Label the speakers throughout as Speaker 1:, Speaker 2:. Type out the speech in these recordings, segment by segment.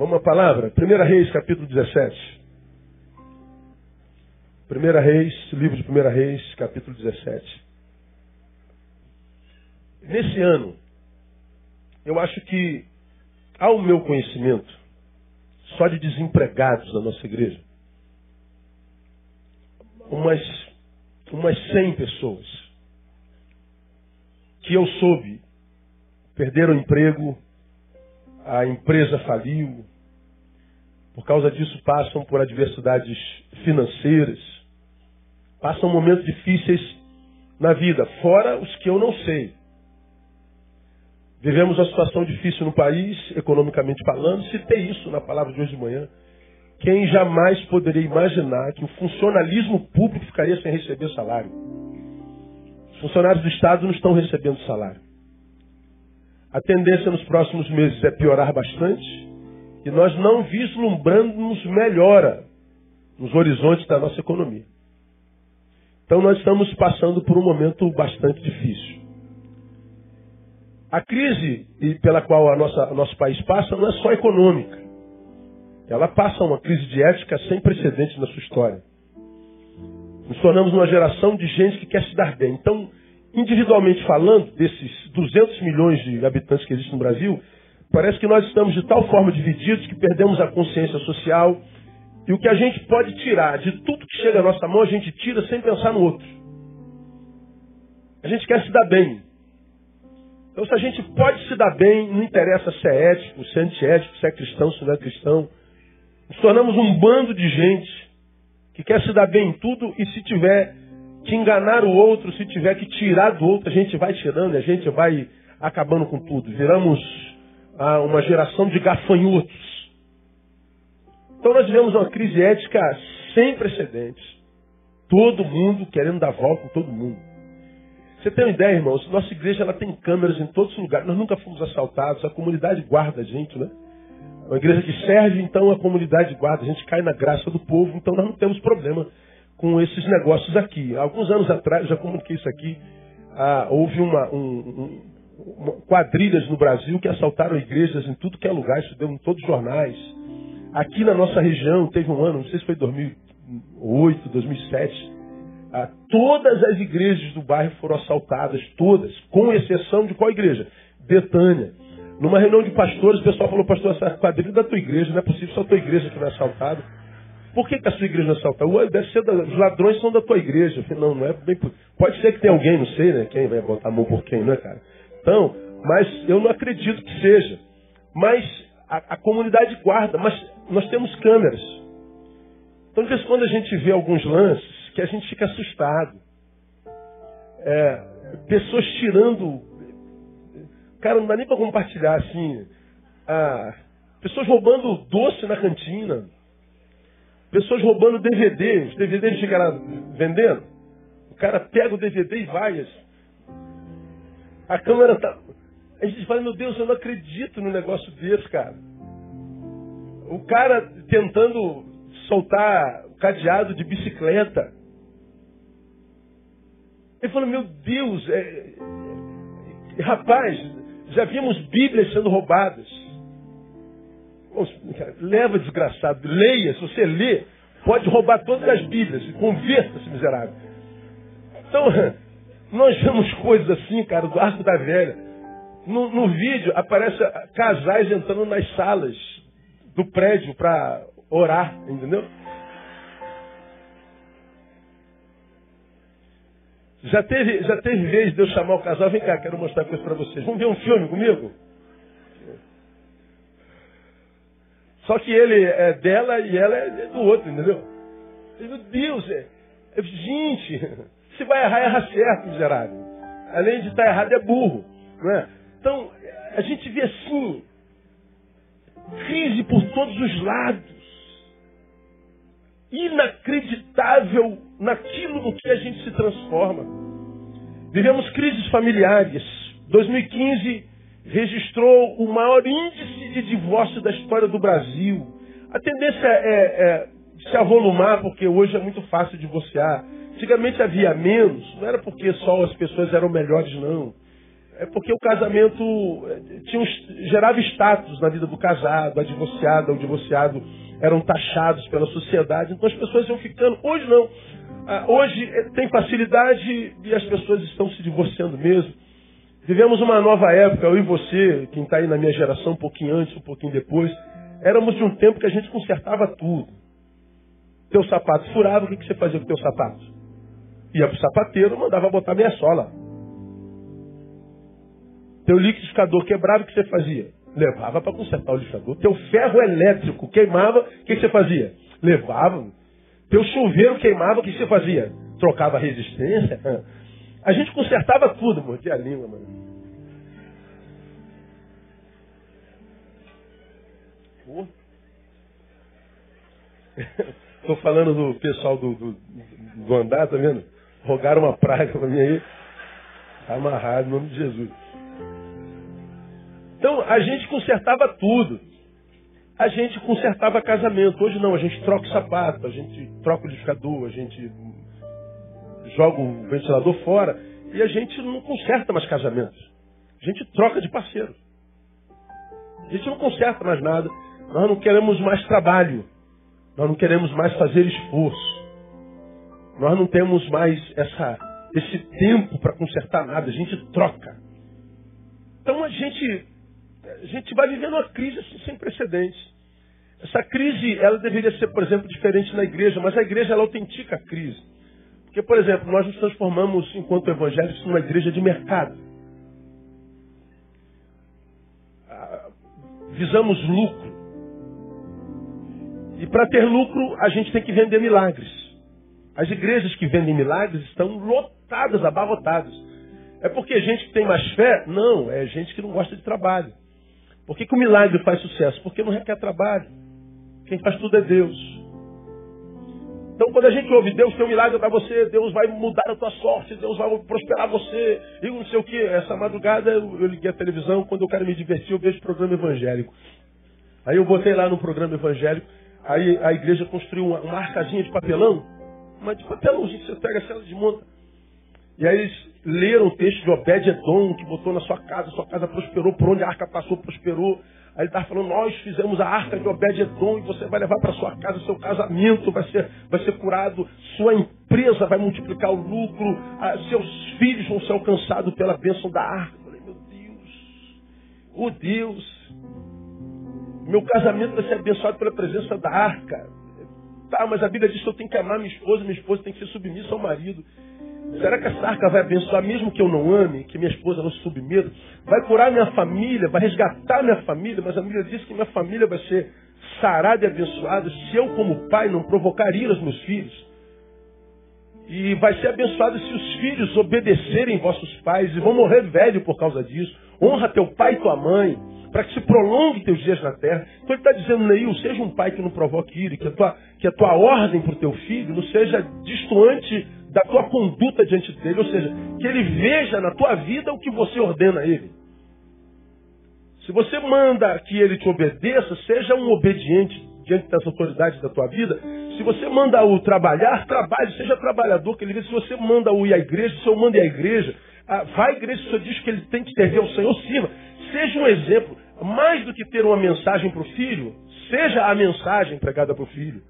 Speaker 1: Vamos à palavra? 1 Reis, capítulo 17. 1 Reis, livro de 1 Reis, capítulo 17. Nesse ano, eu acho que, ao meu conhecimento, só de desempregados na nossa igreja, umas, umas 100 pessoas que eu soube perderam o emprego, a empresa faliu, por causa disso passam por adversidades financeiras, passam momentos difíceis na vida, fora os que eu não sei. Vivemos uma situação difícil no país, economicamente falando, citei isso na palavra de hoje de manhã. Quem jamais poderia imaginar que o funcionalismo público ficaria sem receber salário? Os funcionários do Estado não estão recebendo salário. A tendência nos próximos meses é piorar bastante e nós não vislumbramos melhora nos horizontes da nossa economia. Então nós estamos passando por um momento bastante difícil. A crise pela qual a nossa, nosso país passa não é só econômica. Ela passa uma crise de ética sem precedentes na sua história. Nos tornamos uma geração de gente que quer se dar bem. Então, individualmente falando, desses 200 milhões de habitantes que existem no Brasil, parece que nós estamos de tal forma divididos que perdemos a consciência social e o que a gente pode tirar de tudo que chega à nossa mão, a gente tira sem pensar no outro. A gente quer se dar bem. Então, se a gente pode se dar bem, não interessa se é ético, se é antiético, se é cristão, se não é cristão. Nos tornamos um bando de gente que quer se dar bem em tudo e se tiver que enganar o outro, se tiver que tirar do outro, a gente vai tirando, a gente vai acabando com tudo. Viramos ah, uma geração de gafanhotos. Então nós vivemos uma crise ética sem precedentes. Todo mundo querendo dar volta em todo mundo. Você tem uma ideia, irmãos? Nossa igreja ela tem câmeras em todos os lugares. Nós nunca fomos assaltados. A comunidade guarda a gente, né? Uma igreja que serve, então a comunidade guarda. A gente cai na graça do povo, então nós não temos problema com esses negócios aqui. Alguns anos atrás, já comuniquei isso aqui, ah, houve uma, um, um, quadrilhas no Brasil que assaltaram igrejas em tudo que é lugar, isso deu em todos os jornais. Aqui na nossa região, teve um ano, não sei se foi 2008, 2007, ah, todas as igrejas do bairro foram assaltadas, todas, com exceção de qual igreja? Betânia. Numa reunião de pastores, o pessoal falou, pastor, essa quadrilha é da tua igreja, não é possível só a tua igreja que não é assaltada. Por que, que a sua igreja não é deve ser da, os ladrões são da tua igreja. Falei, não, não é bem Pode ser que tenha alguém, não sei, né? Quem vai botar a mão por quem, não é, cara? Então, mas eu não acredito que seja. Mas a, a comunidade guarda, mas nós temos câmeras. Então, de vez em quando a gente vê alguns lances, que a gente fica assustado. É, pessoas tirando. Cara, não dá nem para compartilhar assim. Ah, pessoas roubando doce na cantina. Pessoas roubando DVD. Os DVDs chegaram vendendo. O cara pega o DVD e vai. A câmera tá. A gente fala, meu Deus, eu não acredito no negócio desse, cara. O cara tentando soltar o cadeado de bicicleta. Ele falou, meu Deus, é, rapaz, já vimos Bíblias sendo roubadas. Leva, desgraçado, leia, se você lê, pode roubar todas as Bíblias, converta-se, miserável. Então, nós vemos coisas assim, cara, do arco da velha. No, no vídeo aparece casais entrando nas salas do prédio para orar, entendeu? Já teve, já teve vez de eu chamar o casal, vem cá, quero mostrar coisa para vocês. Vamos ver um filme comigo? Só que ele é dela e ela é do outro, entendeu? Meu Deus, é, é, gente, se vai errar, erra certo, miserável. Além de estar errado, é burro. Não é? Então, a gente vê assim, crise por todos os lados. Inacreditável naquilo no que a gente se transforma. Vivemos crises familiares. 2015 registrou o maior índice de divórcio da história do Brasil. A tendência é, é se avolumar, porque hoje é muito fácil divorciar. Antigamente havia menos, não era porque só as pessoas eram melhores, não. é porque o casamento eh, tinha gerava status na vida do casado, a divorciada, o divorciado eram taxados pela sociedade, então as pessoas iam ficando. Hoje não. Ah, hoje eh, tem facilidade e as pessoas estão se divorciando mesmo. Vivemos uma nova época, eu e você, quem está aí na minha geração, um pouquinho antes, um pouquinho depois, éramos de um tempo que a gente consertava tudo. Teu sapato furava, o que, que você fazia com teu sapato? Ia para o sapateiro, mandava botar meia sola. Teu liquidificador quebrava, o que você fazia? Levava para consertar o liquidificador. Teu ferro elétrico queimava, o que você fazia? Levava. Teu chuveiro queimava, o que você fazia? Trocava a resistência. A gente consertava tudo, mordia a língua, mano. Estou falando do pessoal do, do, do andar, tá vendo? Rogaram uma praga para mim aí. Tá amarrado em nome de Jesus. Então, a gente consertava tudo. A gente consertava casamento. Hoje não, a gente troca o sapato, a gente troca o liquidificador, a gente joga o ventilador fora e a gente não conserta mais casamentos. A gente troca de parceiro. A gente não conserta mais nada. Nós não queremos mais trabalho. Nós não queremos mais fazer esforço. Nós não temos mais essa, esse tempo para consertar nada. A gente troca. Então a gente a gente vai vivendo uma crise assim, sem precedentes. Essa crise, ela deveria ser, por exemplo, diferente na igreja, mas a igreja, ela autentica a crise. Porque, por exemplo, nós nos transformamos, enquanto evangélicos, numa igreja de mercado. Ah, visamos lucro. E para ter lucro, a gente tem que vender milagres. As igrejas que vendem milagres estão lotadas, abarrotadas. É porque gente que tem mais fé? Não, é gente que não gosta de trabalho. Por que, que o milagre faz sucesso? Porque não requer trabalho. Quem faz tudo é Deus. Então, quando a gente ouve Deus tem um milagre para você, Deus vai mudar a tua sorte, Deus vai prosperar você, e não sei o que. Essa madrugada eu, liguei a televisão, quando eu quero me divertir, eu vejo programa evangélico. Aí eu botei lá no programa evangélico, aí a igreja construiu uma, uma arcazinha de papelão, mas de papelão, gente, você pega a cela de monta. E aí eles leram o texto de Obed-Edom, que botou na sua casa, sua casa prosperou, por onde a arca passou, prosperou. Aí ele estava falando, nós fizemos a arca de Obed-Edom e você vai levar para sua casa, seu casamento vai ser, vai ser curado, sua empresa vai multiplicar o lucro, seus filhos vão ser alcançados pela bênção da arca. Eu falei, meu Deus, oh Deus, meu casamento vai ser abençoado pela presença da arca. Tá, mas a Bíblia diz que eu tenho que amar minha esposa, minha esposa tem que ser submissa ao marido. Será que essa arca vai abençoar, mesmo que eu não ame, que minha esposa não se submeta? Vai curar minha família, vai resgatar minha família, mas a Bíblia diz que minha família vai ser sarada e abençoada se eu, como pai, não provocar ira aos meus filhos. E vai ser abençoado se os filhos obedecerem vossos pais e vão morrer velho por causa disso. Honra teu pai e tua mãe, para que se prolongue teus dias na terra. Então ele está dizendo, Neil, seja um pai que não provoque ira, que a tua, que a tua ordem para o teu filho não seja distoante da tua conduta diante dele, ou seja, que ele veja na tua vida o que você ordena a ele. Se você manda que ele te obedeça, seja um obediente diante das autoridades da tua vida. Se você manda o trabalhar, trabalhe, seja trabalhador, que ele vê. Se você manda o ir à igreja, se eu mando ir à igreja, ah, vai à igreja, se o senhor diz que ele tem que servir ao Senhor, sirva. Seja um exemplo. Mais do que ter uma mensagem para o filho, seja a mensagem pregada para o filho.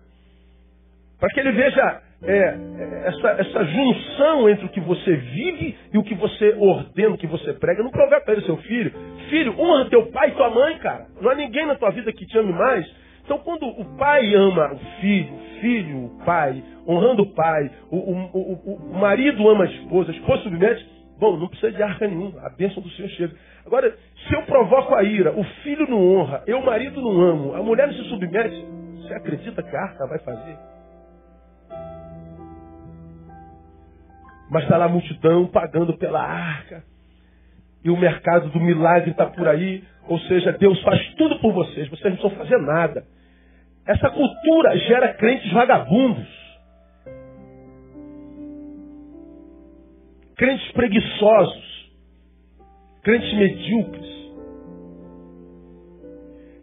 Speaker 1: Para que ele veja é, é, essa, essa junção entre o que você vive e o que você ordena, o que você prega. Não provoca para ele seu filho. Filho, honra teu pai e tua mãe, cara. Não há ninguém na tua vida que te ame mais. Então, quando o pai ama o filho, o filho, o pai, honrando o pai, o, o, o, o marido ama a esposa, a esposa submete, bom, não precisa de arca nenhuma, a bênção do Senhor chega. Agora, se eu provoco a ira, o filho não honra, eu, marido, não amo, a mulher não se submete, você acredita que a arca vai fazer? Mas está lá a multidão pagando pela arca. E o mercado do milagre está por aí. Ou seja, Deus faz tudo por vocês. Vocês não precisam fazer nada. Essa cultura gera crentes vagabundos. Crentes preguiçosos. Crentes medíocres.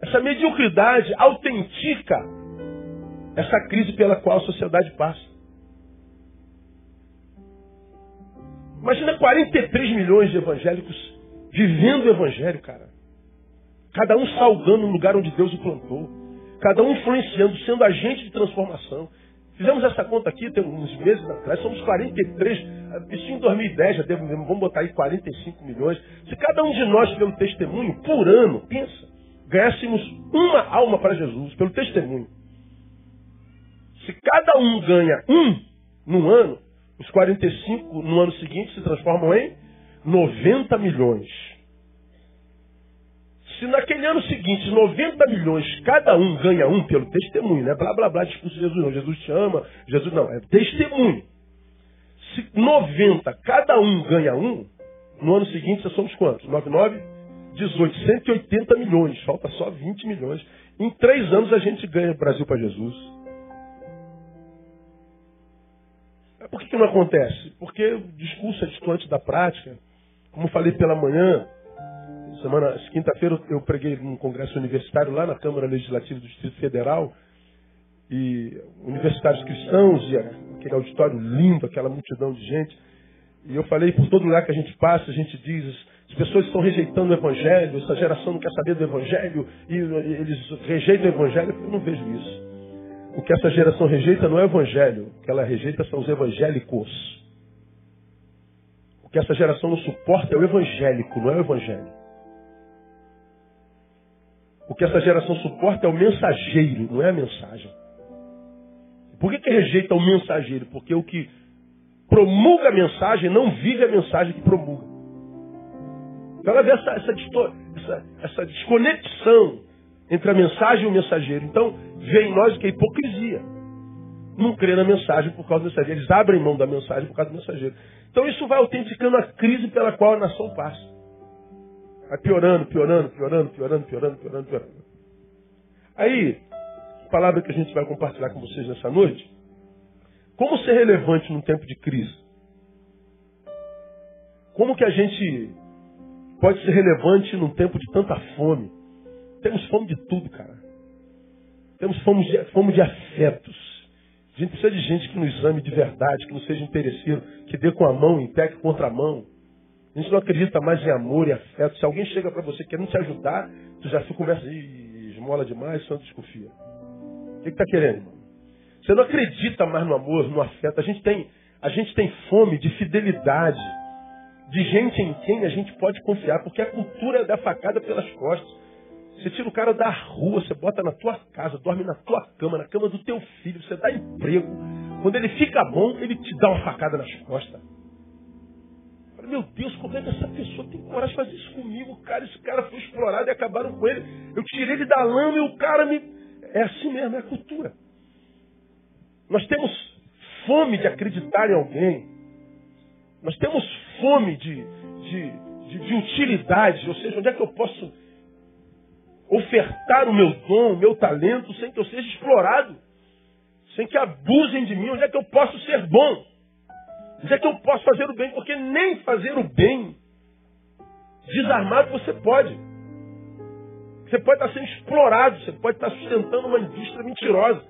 Speaker 1: Essa mediocridade autentica essa crise pela qual a sociedade passa. Imagina 43 milhões de evangélicos vivendo o Evangelho, cara. Cada um salgando no lugar onde Deus o plantou. Cada um influenciando, sendo agente de transformação. Fizemos essa conta aqui, tem uns meses atrás, somos 43, isso em 2010 já devo, vamos botar aí 45 milhões. Se cada um de nós, pelo testemunho, por ano, pensa, ganhássemos uma alma para Jesus, pelo testemunho. Se cada um ganha um num ano, os 45 no ano seguinte se transformam em 90 milhões. Se naquele ano seguinte 90 milhões cada um ganha um pelo testemunho, não é blá blá blá discurso de Jesus não, Jesus chama, Jesus não, é testemunho. Se 90 cada um ganha um, no ano seguinte nós somos quantos? 99, 18, 180 milhões, falta só 20 milhões. Em três anos a gente ganha Brasil para Jesus. Por que, não acontece? Porque o discurso é distante da prática. Como falei pela manhã, semana, quinta-feira eu preguei num congresso universitário lá na Câmara Legislativa do Distrito Federal. E universitários cristãos, e aquele auditório lindo, aquela multidão de gente. E eu falei, por todo lugar que a gente passa, a gente diz, as pessoas estão rejeitando o Evangelho, essa geração não quer saber do Evangelho, e eles rejeitam o Evangelho. Eu não vejo isso. O que essa geração rejeita não é o evangelho. O que ela rejeita são os evangélicos. O que essa geração não suporta é o evangélico, não é o evangelho. O que essa geração suporta é o mensageiro, não é a mensagem. Por que, que rejeita o mensageiro? Porque o que promulga a mensagem não vive a mensagem que promulga. Então ela vê essa, essa, essa, essa desconexão entre a mensagem e o mensageiro. Então, vê em nós que é hipocrisia. Não crê na mensagem por causa do mensageiro. Eles abrem mão da mensagem por causa do mensageiro. Então isso vai autenticando a crise pela qual a nação passa. Vai piorando, piorando, piorando, piorando, piorando, piorando, piorando. Aí, a palavra que a gente vai compartilhar com vocês nessa noite. Como ser relevante num tempo de crise? Como que a gente pode ser relevante num tempo de tanta fome? Temos fome de tudo, cara. Temos fome de, fome de afetos. A gente precisa de gente que nos ame de verdade, que não seja interesseiro, que dê com a mão em pé que contra a mão. A gente não acredita mais em amor e afeto. Se alguém chega para você querendo te ajudar, tu já fica conversa e esmola demais, só desconfia. O que está querendo, irmão? Você não acredita mais no amor, no afeto. A gente tem, a gente tem fome de fidelidade, de gente em quem a gente pode confiar, porque a cultura é da facada pelas costas. Você tira o cara da rua, você bota na tua casa, dorme na tua cama, na cama do teu filho, você dá emprego. Quando ele fica bom, ele te dá uma facada nas costas. Meu Deus, como é que essa pessoa tem coragem de fazer isso comigo? Cara, esse cara foi explorado e acabaram com ele. Eu tirei ele da lama e o cara me. É assim mesmo, é a cultura. Nós temos fome de acreditar em alguém. Nós temos fome de, de, de, de utilidade. Ou seja, onde é que eu posso ofertar o meu dom, o meu talento, sem que eu seja explorado, sem que abusem de mim. Onde é que eu posso ser bom? Onde é que eu posso fazer o bem? Porque nem fazer o bem desarmado você pode. Você pode estar sendo explorado, você pode estar sustentando uma indústria mentirosa.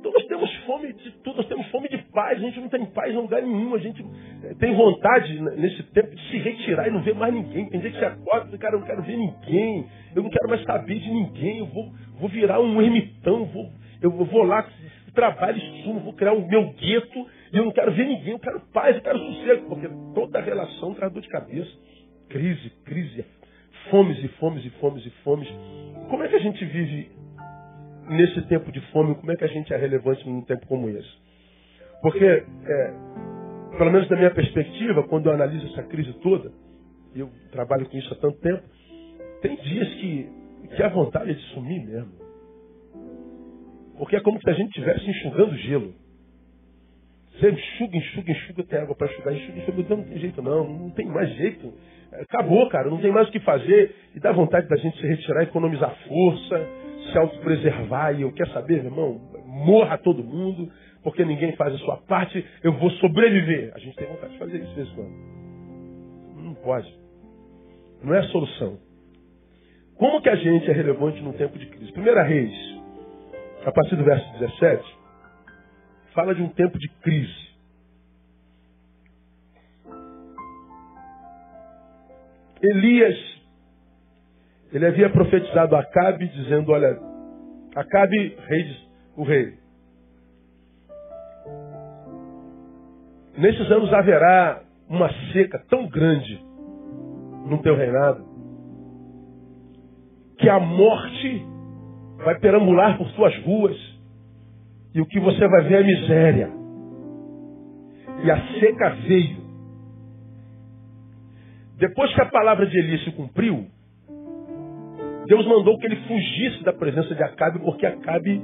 Speaker 1: Então nós temos fome de tudo, nós temos fome de paz, a gente não tem paz em lugar nenhum, a gente eh, tem vontade nesse tempo de se retirar e não ver mais ninguém. Tem gente que acorda e cara, eu não quero ver ninguém, eu não quero mais saber de ninguém, eu vou, vou virar um ermitão, vou, eu vou lá, trabalho e sumo, vou criar o meu gueto e eu não quero ver ninguém, eu quero paz, eu quero sossego, porque toda relação traz dor de cabeça. Crise, crise, fomes e fomes e fomes e fomes. Como é que a gente vive nesse tempo de fome, como é que a gente é relevante num tempo como esse? Porque, é, pelo menos da minha perspectiva, quando eu analiso essa crise toda, e eu trabalho com isso há tanto tempo, tem dias que, que a vontade é de sumir mesmo. Porque é como se a gente estivesse enxugando gelo. Você enxuga, enxuga, enxuga, tem água para enxugar, enxuga, enxuga, não tem jeito não, não tem mais jeito. Acabou, cara, não tem mais o que fazer. E dá vontade da gente se retirar, economizar força, se autopreservar e eu quero saber, irmão, morra todo mundo, porque ninguém faz a sua parte, eu vou sobreviver. A gente tem vontade de fazer isso de quando. Não pode. Não é a solução. Como que a gente é relevante num tempo de crise? Primeira Reis, a partir do verso 17, fala de um tempo de crise. Elias, ele havia profetizado a Acabe, dizendo, olha, Acabe, rei, o rei. Nesses anos haverá uma seca tão grande no teu reinado que a morte vai perambular por suas ruas e o que você vai ver é miséria. E a seca veio. Depois que a palavra de Elias se cumpriu, Deus mandou que ele fugisse da presença de Acabe, porque Acabe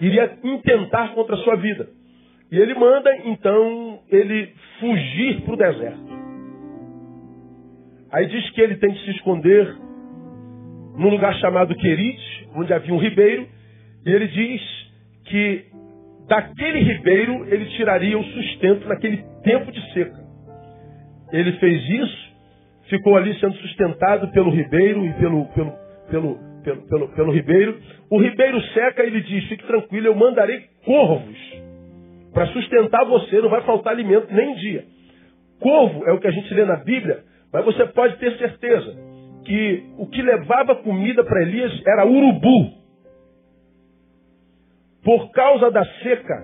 Speaker 1: iria intentar contra a sua vida. E ele manda, então, ele fugir para o deserto. Aí diz que ele tem que se esconder num lugar chamado Querite, onde havia um ribeiro, e ele diz que daquele ribeiro ele tiraria o sustento naquele tempo de seca. Ele fez isso, ficou ali sendo sustentado pelo ribeiro e pelo, pelo, pelo, pelo, pelo, pelo ribeiro. O ribeiro seca, ele diz, fique tranquilo, eu mandarei corvos para sustentar você, não vai faltar alimento nem dia. Corvo é o que a gente lê na Bíblia, mas você pode ter certeza que o que levava comida para Elias era urubu. Por causa da seca,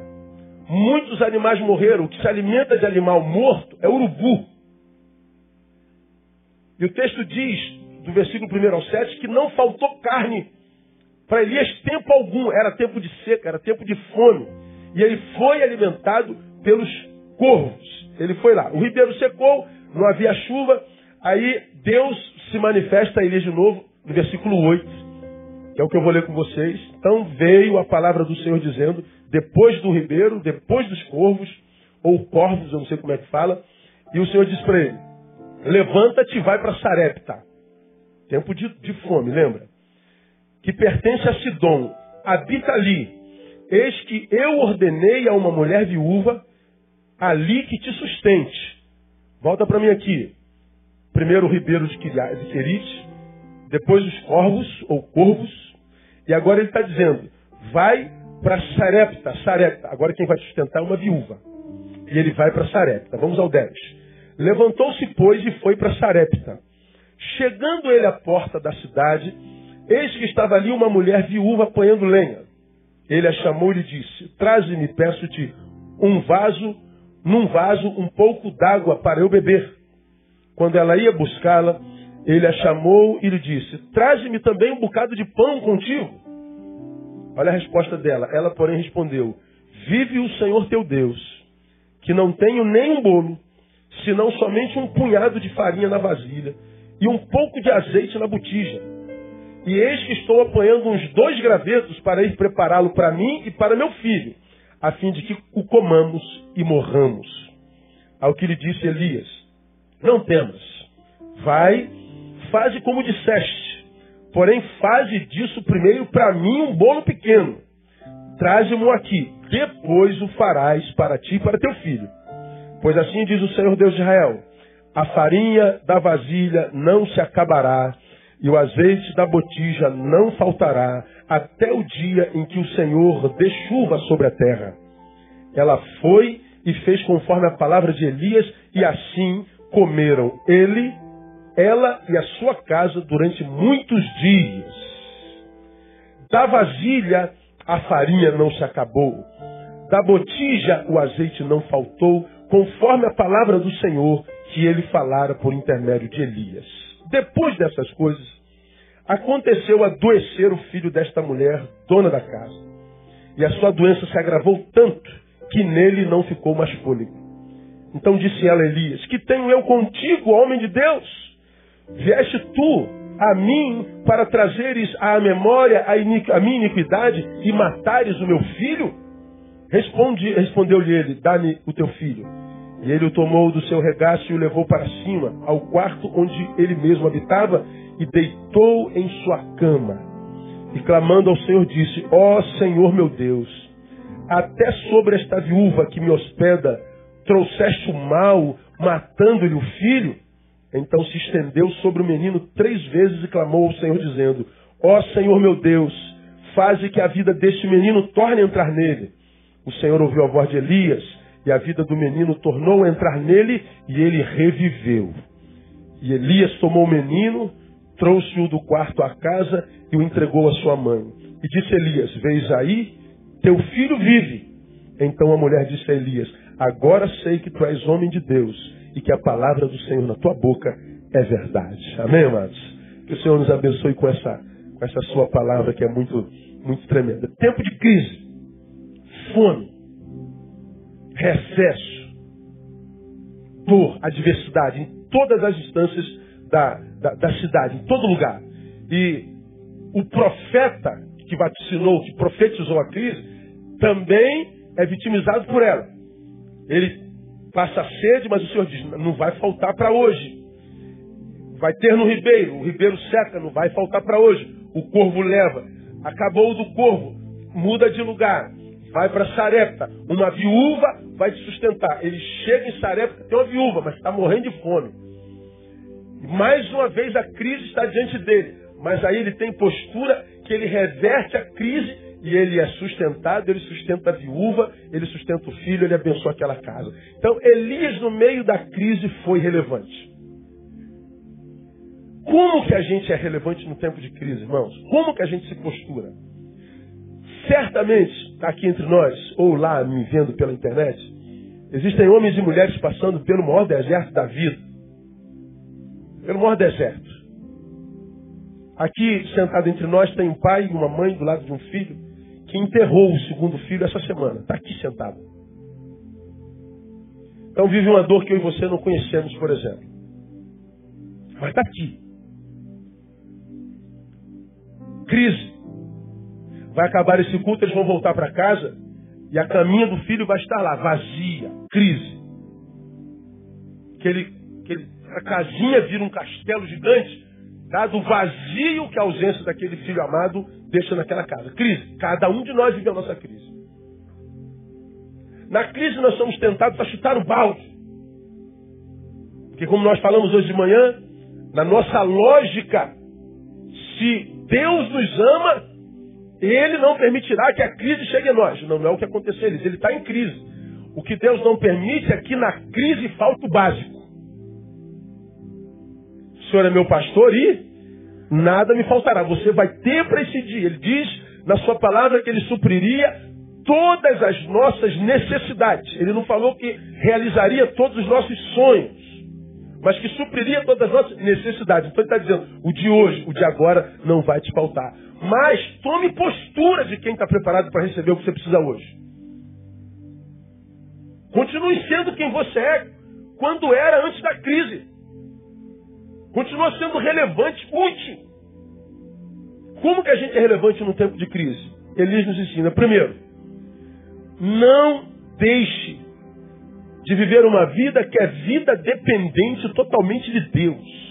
Speaker 1: muitos animais morreram. O que se alimenta de animal morto é urubu. E o texto diz, do versículo 1 ao 7, que não faltou carne para Elias tempo algum. Era tempo de seca, era tempo de fome. E ele foi alimentado pelos corvos. Ele foi lá. O ribeiro secou, não havia chuva. Aí Deus se manifesta a Elias de novo, no versículo 8, que é o que eu vou ler com vocês. Então veio a palavra do Senhor dizendo, depois do ribeiro, depois dos corvos, ou corvos, eu não sei como é que fala, e o Senhor diz para ele, levanta-te e vai para Sarepta. Tempo de, de fome, lembra? Que pertence a Sidom. Habita ali. Eis que eu ordenei a uma mulher viúva ali que te sustente. Volta para mim aqui. Primeiro o ribeiro de Querite, depois os corvos ou corvos, e agora ele está dizendo, vai para Sarepta, Sarepta. Agora quem vai sustentar é uma viúva. E ele vai para Sarepta. Vamos ao 10. Levantou-se, pois, e foi para Sarepta. Chegando ele à porta da cidade, eis que estava ali uma mulher viúva apanhando lenha. Ele a chamou e lhe disse, traze-me, peço-te, um vaso, num vaso, um pouco d'água para eu beber. Quando ela ia buscá-la, ele a chamou e lhe disse: Traze-me também um bocado de pão contigo. Olha a resposta dela. Ela, porém, respondeu: Vive o Senhor teu Deus, que não tenho nem um bolo, senão somente um punhado de farinha na vasilha e um pouco de azeite na botija. E eis que estou apanhando uns dois gravetos para ir prepará-lo para mim e para meu filho, a fim de que o comamos e morramos. Ao que lhe disse Elias: não temas. Vai, faze como disseste. Porém, faze disso primeiro para mim um bolo pequeno. Traze-mo aqui. Depois o farás para ti e para teu filho. Pois assim diz o Senhor Deus de Israel: a farinha da vasilha não se acabará, e o azeite da botija não faltará, até o dia em que o Senhor dê chuva sobre a terra. Ela foi e fez conforme a palavra de Elias, e assim comeram ele, ela e a sua casa durante muitos dias. Da vasilha a farinha não se acabou, da botija o azeite não faltou, conforme a palavra do Senhor que ele falara por intermédio de Elias. Depois dessas coisas, aconteceu adoecer o filho desta mulher, dona da casa. E a sua doença se agravou tanto que nele não ficou mais fôlego. Então disse ela a Elias: Que tenho eu contigo, homem de Deus? Vieste tu a mim para trazeres à memória a, a minha iniquidade e matares o meu filho? Responde, respondeu-lhe ele: Dá-me o teu filho. E ele o tomou do seu regaço e o levou para cima, ao quarto onde ele mesmo habitava, e deitou em sua cama. E clamando ao Senhor, disse: Ó oh, Senhor meu Deus, até sobre esta viúva que me hospeda, trouxeste o mal, matando-lhe o filho? Então se estendeu sobre o menino três vezes e clamou ao Senhor, dizendo: Ó Senhor meu Deus, faze que a vida deste menino torne a entrar nele. O Senhor ouviu a voz de Elias, e a vida do menino tornou a entrar nele, e ele reviveu. E Elias tomou o menino, trouxe-o do quarto à casa e o entregou à sua mãe. E disse Elias: Veis aí, teu filho vive. Então a mulher disse a Elias: Agora sei que tu és homem de Deus e que a palavra do Senhor na tua boca é verdade. Amém, amados? Que o Senhor nos abençoe com essa, com essa sua palavra que é muito, muito tremenda. Tempo de crise, fome, recesso, dor, adversidade, em todas as instâncias da, da, da cidade, em todo lugar. E o profeta que vaticinou, que profetizou a crise, também é vitimizado por ela. Ele passa sede, mas o Senhor diz: não vai faltar para hoje. Vai ter no ribeiro, o ribeiro seca, não vai faltar para hoje. O corvo leva. Acabou do corvo, muda de lugar. Vai para Sarepta. Uma viúva vai te sustentar. Ele chega em Sarepta, tem uma viúva, mas está morrendo de fome. Mais uma vez a crise está diante dele. Mas aí ele tem postura que ele reverte a crise e ele é sustentado, ele sustenta a viúva, ele sustenta o filho, ele abençoa aquela casa. Então Elias no meio da crise foi relevante. Como que a gente é relevante no tempo de crise, irmãos? Como que a gente se postura? Certamente, aqui entre nós, ou lá me vendo pela internet, existem homens e mulheres passando pelo maior deserto da vida. Pelo maior deserto. Aqui, sentado entre nós, tem um pai e uma mãe do lado de um filho que enterrou o segundo filho essa semana. Está aqui sentado. Então vive uma dor que eu e você não conhecemos, por exemplo. Mas está aqui. crise. Vai acabar esse culto, eles vão voltar para casa e a caminha do filho vai estar lá, vazia, crise. Aquele, aquele, a casinha vira um castelo gigante, dado o vazio que a ausência daquele filho amado deixa naquela casa. Crise. Cada um de nós vive a nossa crise. Na crise nós somos tentados a chutar o balde. Porque como nós falamos hoje de manhã, na nossa lógica, se Deus nos ama, Ele não permitirá que a crise chegue a nós. Não, não é o que aconteceu eles. Ele está em crise. O que Deus não permite é que na crise falta o básico. O Senhor é meu pastor e nada me faltará. Você vai ter para esse dia. Ele diz na sua palavra que ele supriria todas as nossas necessidades. Ele não falou que realizaria todos os nossos sonhos mas que supriria todas as nossas necessidades. Então ele está dizendo, o de hoje, o de agora não vai te faltar. Mas tome postura de quem está preparado para receber o que você precisa hoje. Continue sendo quem você é quando era antes da crise. Continua sendo relevante, útil. Como que a gente é relevante no tempo de crise? Elias nos ensina. Primeiro, não deixe de viver uma vida que é vida dependente totalmente de Deus.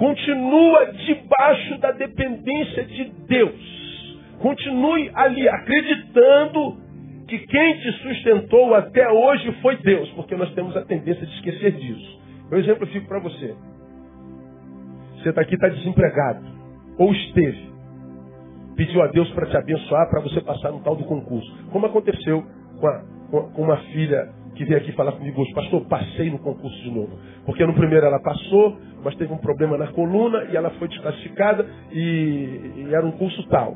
Speaker 1: Continua debaixo da dependência de Deus. Continue ali acreditando que quem te sustentou até hoje foi Deus, porque nós temos a tendência de esquecer disso. Eu exemplifico para você. Você está aqui, está desempregado, ou esteve, pediu a Deus para te abençoar, para você passar no tal do concurso. Como aconteceu com, a, com uma filha que veio aqui falar comigo hoje, pastor, passei no concurso de novo. Porque no primeiro ela passou, mas teve um problema na coluna e ela foi desclassificada e, e era um curso tal.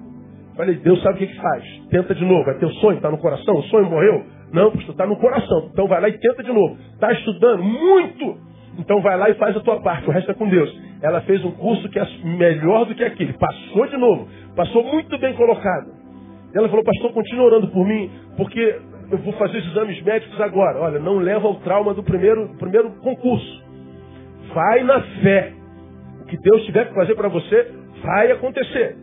Speaker 1: Falei, Deus sabe o que, que faz. Tenta de novo. É teu sonho, está no coração? O sonho morreu? Não, pastor, está no coração. Então vai lá e tenta de novo. Está estudando muito? Então vai lá e faz a tua parte. O resto é com Deus. Ela fez um curso que é melhor do que aquele. Passou de novo. Passou muito bem colocado. Ela falou, pastor, continua orando por mim, porque eu vou fazer os exames médicos agora. Olha, não leva ao trauma do primeiro, primeiro concurso. Vai na fé. O que Deus tiver que fazer para você, vai acontecer.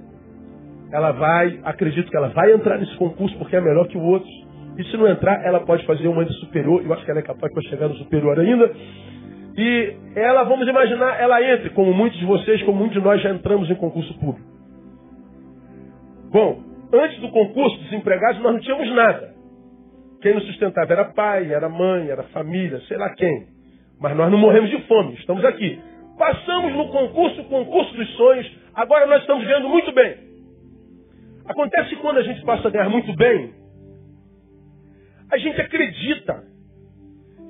Speaker 1: Ela vai, acredito que ela vai entrar nesse concurso porque é melhor que o outro. E se não entrar, ela pode fazer uma ainda superior. Eu acho que ela é capaz de chegar no superior ainda. E ela, vamos imaginar, ela entre, como muitos de vocês, como muitos de nós já entramos em concurso público. Bom, antes do concurso, desempregados, nós não tínhamos nada. Quem nos sustentava era pai, era mãe, era família, sei lá quem. Mas nós não morremos de fome, estamos aqui. Passamos no concurso, concurso dos sonhos, agora nós estamos ganhando muito bem. Acontece quando a gente passa a ganhar muito bem, a gente acredita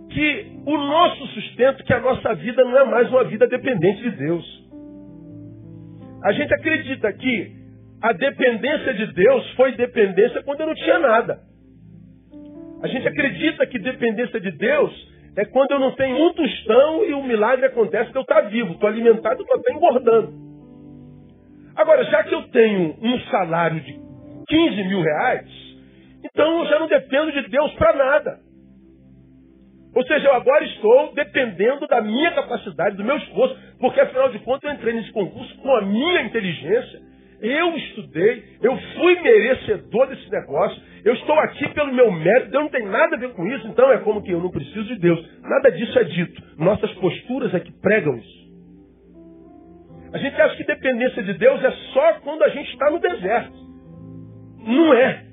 Speaker 1: que o nosso sustento, que a nossa vida não é mais uma vida dependente de Deus. A gente acredita que a dependência de Deus foi dependência quando eu não tinha nada. A gente acredita que dependência de Deus é quando eu não tenho um tostão e o milagre acontece que eu estou vivo, estou alimentado, estou até engordando. Agora, já que eu tenho um salário de 15 mil reais, então eu já não dependo de Deus para nada. Ou seja, eu agora estou dependendo da minha capacidade, do meu esforço, porque afinal de contas eu entrei nesse concurso com a minha inteligência, eu estudei, eu fui merecedor desse negócio, eu estou aqui pelo meu mérito, Deus não tem nada a ver com isso, então é como que eu não preciso de Deus. Nada disso é dito. Nossas posturas é que pregam isso. A gente acha que dependência de Deus é só quando a gente está no deserto. Não é.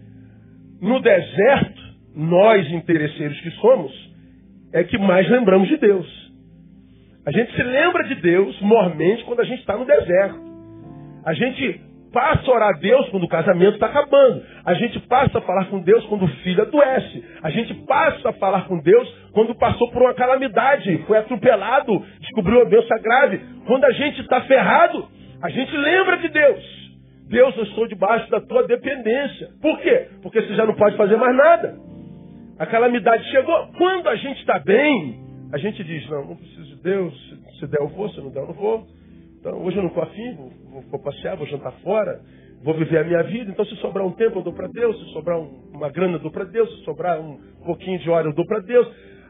Speaker 1: No deserto, nós, interesseiros que somos, é que mais lembramos de Deus. A gente se lembra de Deus mormente quando a gente está no deserto. A gente passa a orar a Deus quando o casamento está acabando. A gente passa a falar com Deus quando o filho adoece. A gente passa a falar com Deus quando passou por uma calamidade, foi atropelado, descobriu uma doença grave. Quando a gente está ferrado, a gente lembra de Deus. Deus, eu estou debaixo da tua dependência. Por quê? Porque você já não pode fazer mais nada. A calamidade chegou. Quando a gente está bem, a gente diz, não, não preciso de Deus. Se der eu vou, se não der eu não vou. Então, hoje eu não estou afim, vou, vou, vou, passear, vou jantar fora, vou viver a minha vida. Então, se sobrar um tempo, eu dou para Deus. Se sobrar um, uma grana, eu dou para Deus. Se sobrar um pouquinho de hora, eu dou para Deus.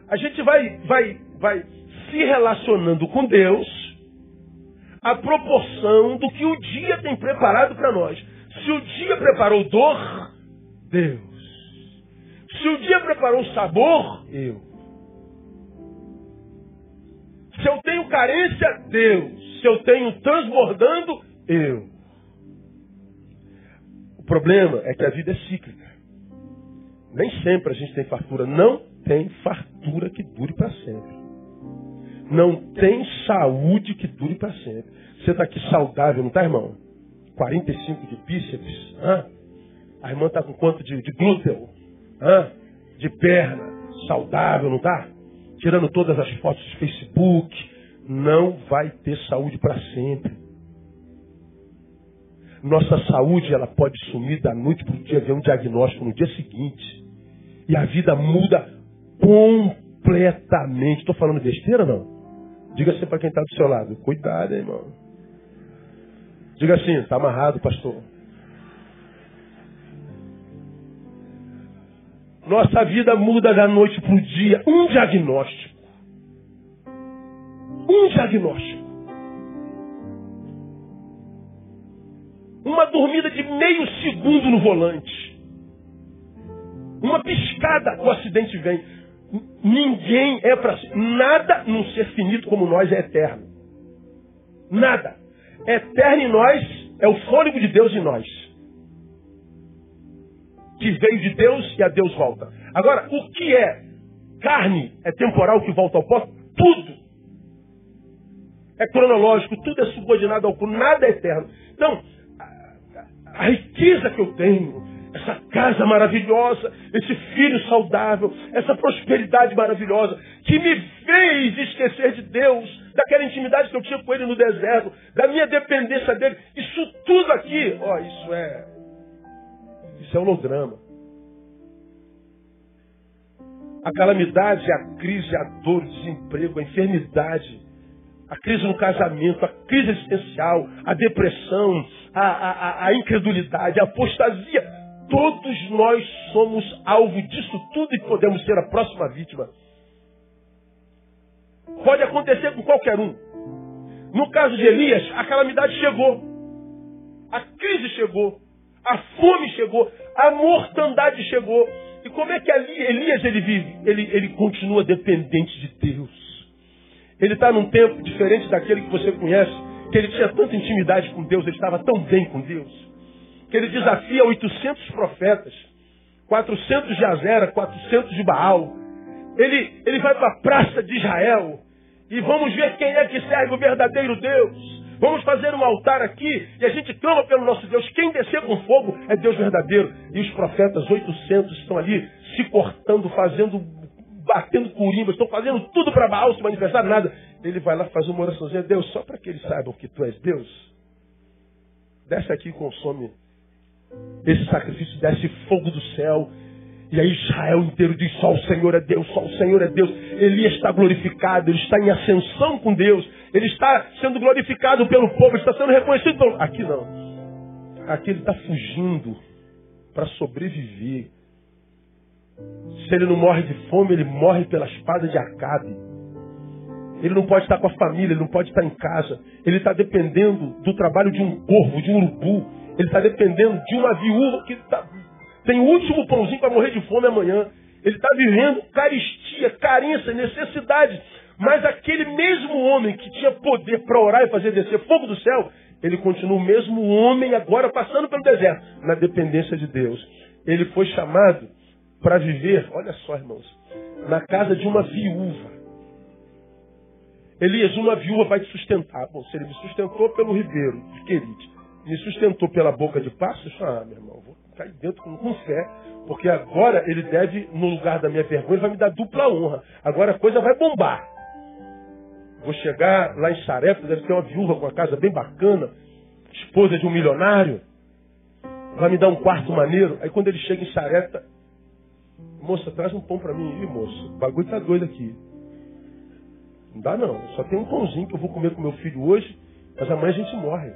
Speaker 1: A gente vai, vai, vai se relacionando com Deus a proporção do que o dia tem preparado para nós. Se o dia preparou dor, Deus. Se o dia preparou sabor, eu. Se eu tenho carência, Deus. Se eu tenho transbordando, eu. O problema é que a vida é cíclica. Nem sempre a gente tem fartura. Não tem fartura que dure para sempre. Não tem saúde que dure para sempre. Você está aqui saudável, não está, irmão? 45 de bíceps. Hã? A irmã está com quanto de, de glúteo? Hã? De perna. Saudável, não está? Tirando todas as fotos do Facebook. Não vai ter saúde para sempre. Nossa saúde ela pode sumir da noite para o dia, ver um diagnóstico no dia seguinte. E a vida muda completamente. Estou falando besteira não? Diga assim para quem está do seu lado: Cuidado, hein, irmão. Diga assim: Está amarrado, pastor. Nossa vida muda da noite para o dia. Um diagnóstico. Um diagnóstico. Uma dormida de meio segundo no volante. Uma piscada, o acidente vem. Ninguém é para nada num ser finito como nós é eterno. Nada. Eterno em nós é o fôlego de Deus em nós. Que veio de Deus e a Deus volta. Agora, o que é carne é temporal que volta ao pó? Tudo. É cronológico, tudo é subordinado ao corpo, nada é eterno. Então, a, a riqueza que eu tenho, essa casa maravilhosa, esse filho saudável, essa prosperidade maravilhosa, que me fez esquecer de Deus, daquela intimidade que eu tinha com Ele no deserto, da minha dependência dele. Isso tudo aqui, ó, isso é. Isso é holograma. A calamidade, a crise, a dor, o desemprego, a enfermidade, a crise no casamento, a crise existencial, a depressão, a, a, a incredulidade, a apostasia, Todos nós somos alvo disso tudo e podemos ser a próxima vítima. Pode acontecer com qualquer um. No caso de Elias, a calamidade chegou. A crise chegou. A fome chegou. A mortandade chegou. E como é que Elias ele vive? Ele, ele continua dependente de Deus. Ele está num tempo diferente daquele que você conhece, que ele tinha tanta intimidade com Deus, ele estava tão bem com Deus que ele desafia 800 profetas, 400 de Azera, 400 de Baal. Ele, ele vai para a praça de Israel e vamos ver quem é que serve o verdadeiro Deus. Vamos fazer um altar aqui e a gente clama pelo nosso Deus. Quem descer com fogo é Deus verdadeiro. E os profetas, 800, estão ali se cortando, fazendo batendo curimba, estão fazendo tudo para Baal se manifestar, nada. Ele vai lá fazer uma oraçãozinha, Deus, só para que eles saibam que tu és Deus. Desce aqui e consome esse sacrifício, desce fogo do céu. E aí Israel inteiro diz, só o Senhor é Deus, só o Senhor é Deus. Elias está glorificado, ele está em ascensão com Deus. Ele está sendo glorificado pelo povo, está sendo reconhecido. Aqui não. Aqui ele está fugindo para sobreviver. Se ele não morre de fome, ele morre pela espada de Acabe. Ele não pode estar com a família, ele não pode estar em casa. Ele está dependendo do trabalho de um corvo, de um urubu. Ele está dependendo de uma viúva que tá, tem o último pãozinho para morrer de fome amanhã. Ele está vivendo caristia, carência, necessidade. Mas aquele mesmo homem que tinha poder para orar e fazer descer fogo do céu, ele continua o mesmo homem agora passando pelo deserto, na dependência de Deus. Ele foi chamado para viver, olha só, irmãos, na casa de uma viúva. Elias, uma viúva vai te sustentar. Bom, se ele me sustentou pelo ribeiro de Querite, me sustentou pela boca de passos, ah, meu irmão, vou cair dentro com, com fé, porque agora ele deve, no lugar da minha vergonha, vai me dar dupla honra. Agora a coisa vai bombar. Vou chegar lá em Sarepta, deve ter uma viúva com uma casa bem bacana, esposa de um milionário, vai me dar um quarto maneiro. Aí quando ele chega em Sarepta, Moça, traz um pão para mim. Ih, moço, o bagulho tá doido aqui. Não dá não. Só tem um pãozinho que eu vou comer com meu filho hoje, mas amanhã a gente morre.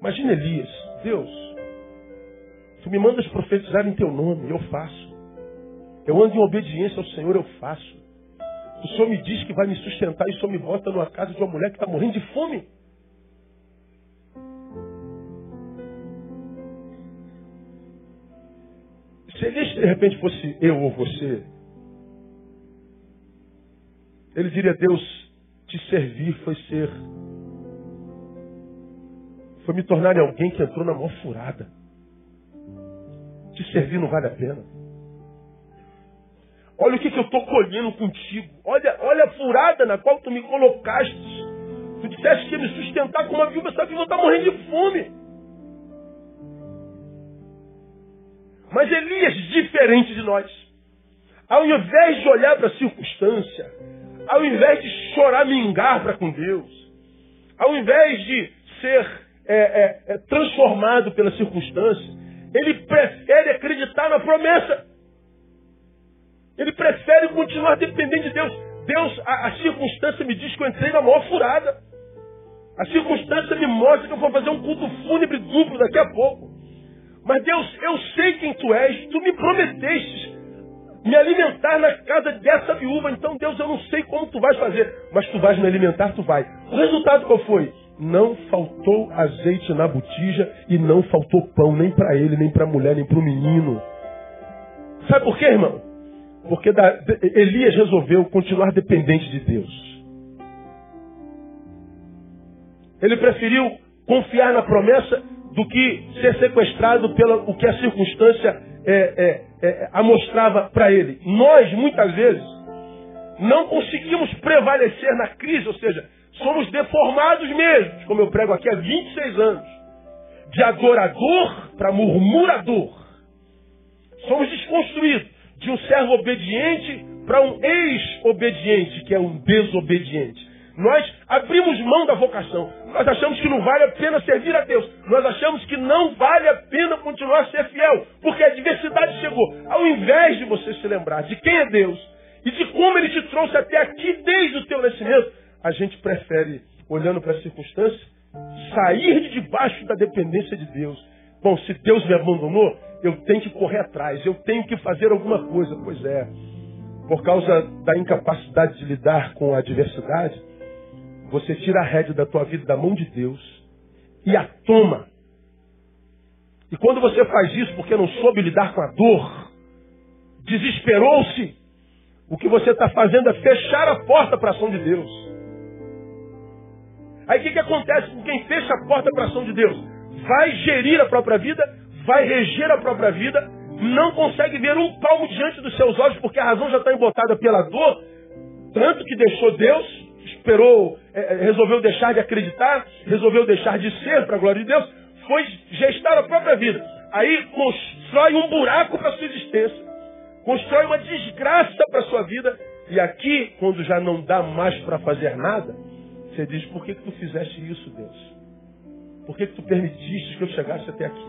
Speaker 1: Imagina Elias. Deus, tu me mandas profetizar em teu nome, eu faço. Eu ando em obediência ao Senhor, eu faço. O Senhor me diz que vai me sustentar e o Senhor me bota numa casa de uma mulher que está morrendo de fome. Se ele de repente fosse eu ou você, ele diria, Deus, te servir foi ser. Foi me tornar em alguém que entrou na mão furada. Te servir não vale a pena. Olha o que, que eu estou colhendo contigo. Olha, olha a furada na qual tu me colocaste. Tu disseste que ia me sustentar com uma viúva, essa viúva está morrendo de fome. Mas Elias, diferente de nós, ao invés de olhar para a circunstância, ao invés de chorar mingar para com Deus, ao invés de ser é, é, é, transformado pela circunstância, ele prefere acreditar na promessa. Ele prefere continuar dependendo de Deus. Deus, a, a circunstância me diz que eu entrei na maior furada. A circunstância me mostra que eu vou fazer um culto fúnebre duplo daqui a pouco. Mas Deus, eu sei quem tu és, tu me prometeste me alimentar na casa dessa viúva. Então, Deus, eu não sei como tu vais fazer, mas tu vais me alimentar, tu vai. O resultado qual foi? Não faltou azeite na botija e não faltou pão nem para ele, nem para a mulher, nem para o menino. Sabe por quê, irmão? Porque da, Elias resolveu continuar dependente de Deus. Ele preferiu confiar na promessa do que ser sequestrado pelo que a circunstância é, é, é, para ele. Nós, muitas vezes, não conseguimos prevalecer na crise, ou seja, somos deformados mesmo, como eu prego aqui há 26 anos. De adorador para murmurador. Somos desconstruídos. De um servo obediente para um ex-obediente, que é um desobediente. Nós abrimos mão da vocação. Nós achamos que não vale a pena servir a Deus. Nós achamos que não vale a pena continuar a ser fiel, porque a adversidade chegou. Ao invés de você se lembrar de quem é Deus e de como Ele te trouxe até aqui desde o teu nascimento, a gente prefere, olhando para as circunstâncias, sair de debaixo da dependência de Deus. Bom, se Deus me abandonou, eu tenho que correr atrás, eu tenho que fazer alguma coisa. Pois é, por causa da incapacidade de lidar com a adversidade, você tira a rédea da tua vida da mão de Deus e a toma. E quando você faz isso porque não soube lidar com a dor, desesperou-se, o que você está fazendo é fechar a porta para a ação de Deus. Aí o que, que acontece com quem fecha a porta para a ação de Deus? Vai gerir a própria vida, vai reger a própria vida, não consegue ver um palmo diante dos seus olhos porque a razão já está embotada pela dor, tanto que deixou Deus esperou, é, é, resolveu deixar de acreditar, resolveu deixar de ser para a glória de Deus, foi gestar a própria vida. Aí constrói um buraco para a sua existência. constrói uma desgraça para a sua vida. E aqui, quando já não dá mais para fazer nada, você diz, por que, que tu fizeste isso, Deus? Por que, que tu permitiste que eu chegasse até aqui?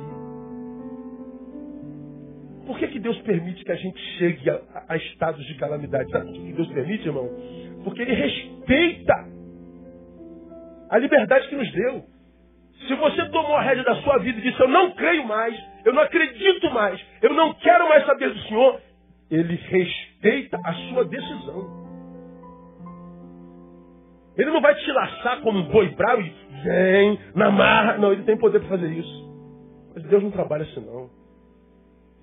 Speaker 1: Por que, que Deus permite que a gente chegue a, a estados de calamidade? Sabe por que Deus permite, irmão? Porque Ele respeita a liberdade que nos deu. Se você tomou a rédea da sua vida e disse, eu não creio mais, eu não acredito mais, eu não quero mais saber do Senhor, Ele respeita a sua decisão. Ele não vai te laçar como um boi bravo e vem, na marra. Não, ele tem poder para fazer isso. Mas Deus não trabalha assim, não.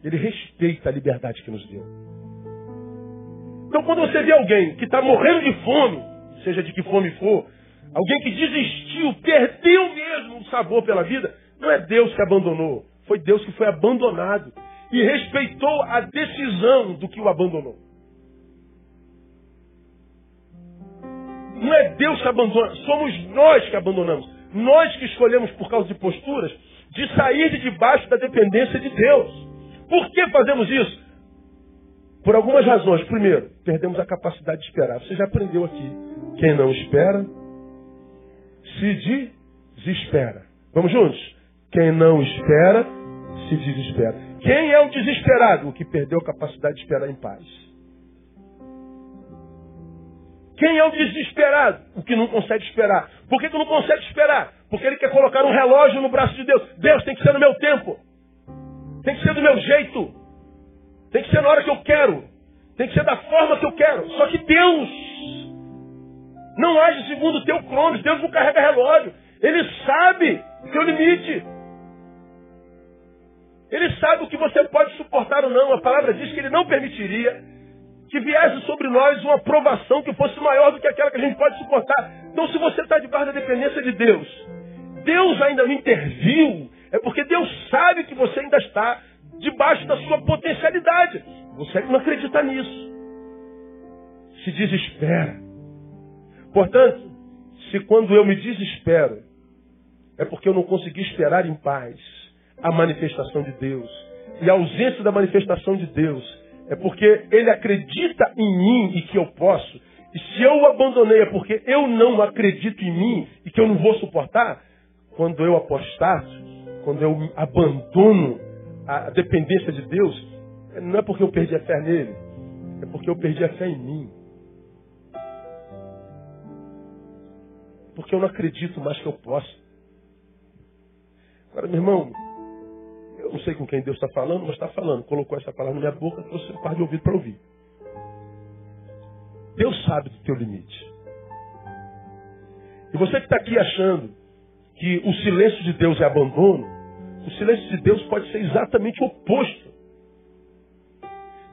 Speaker 1: Ele respeita a liberdade que nos deu. Então, quando você vê alguém que está morrendo de fome, seja de que fome for, alguém que desistiu, perdeu mesmo o sabor pela vida, não é Deus que abandonou, foi Deus que foi abandonado e respeitou a decisão do que o abandonou. Não é Deus que abandona, somos nós que abandonamos. Nós que escolhemos por causa de posturas de sair de debaixo da dependência de Deus. Por que fazemos isso? Por algumas razões. Primeiro, perdemos a capacidade de esperar. Você já aprendeu aqui. Quem não espera, se desespera. Vamos juntos? Quem não espera, se desespera. Quem é o desesperado? O que perdeu a capacidade de esperar em paz. Quem é o desesperado? O que não consegue esperar. Por que, que não consegue esperar? Porque ele quer colocar um relógio no braço de Deus. Deus tem que ser no meu tempo. Tem que ser do meu jeito. Tem que ser na hora que eu quero. Tem que ser da forma que eu quero. Só que Deus não age segundo o teu cronos. Deus não carrega relógio. Ele sabe o teu limite. Ele sabe o que você pode suportar ou não. A palavra diz que ele não permitiria que viesse sobre nós uma provação que fosse maior do que aquela que a gente pode suportar. Então, se você está debaixo da dependência de Deus, Deus ainda não interviu, é porque Deus sabe que você ainda está debaixo da sua potencialidade. Você não acredita nisso. Se desespera. Portanto, se quando eu me desespero, é porque eu não consegui esperar em paz a manifestação de Deus. E a ausência da manifestação de Deus é porque ele acredita em mim e que eu posso. E se eu o abandonei é porque eu não acredito em mim e que eu não vou suportar. Quando eu apostato, quando eu abandono a dependência de Deus, não é porque eu perdi a fé nele, é porque eu perdi a fé em mim. Porque eu não acredito mais que eu posso. Agora, meu irmão, eu não sei com quem Deus está falando, mas está falando. Colocou essa palavra na minha boca, trouxe um par de ouvido para ouvir. Deus sabe do teu limite. E você que está aqui achando que o silêncio de Deus é abandono, o silêncio de Deus pode ser exatamente o oposto.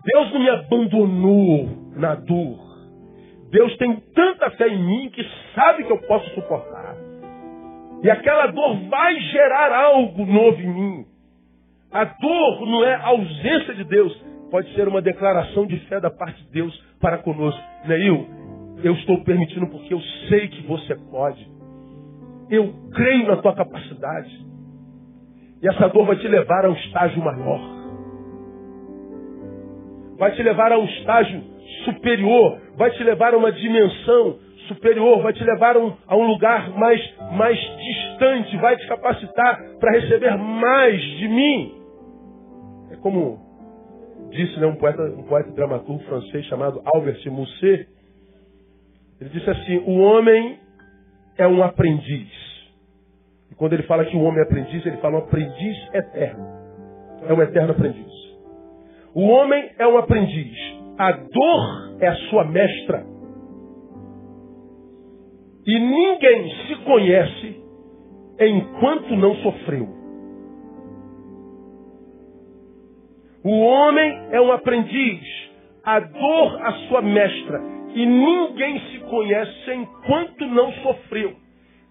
Speaker 1: Deus não me abandonou na dor. Deus tem tanta fé em mim que sabe que eu posso suportar. E aquela dor vai gerar algo novo em mim. A dor não é ausência de Deus, pode ser uma declaração de fé da parte de Deus para conosco. Neil, eu estou permitindo porque eu sei que você pode. Eu creio na tua capacidade. E essa dor vai te levar a um estágio maior. Vai te levar a um estágio superior. Vai te levar a uma dimensão superior. Vai te levar a um, lugar mais, mais distante. Vai te capacitar para receber mais de mim. É como disse né, um, poeta, um poeta dramaturgo francês chamado Albert Mousset. Ele disse assim: o homem é um aprendiz. Quando ele fala que o homem é aprendiz, ele fala um aprendiz eterno. É um eterno aprendiz. O homem é um aprendiz. A dor é a sua mestra. E ninguém se conhece enquanto não sofreu. O homem é um aprendiz, a dor a sua mestra, e ninguém se conhece enquanto não sofreu.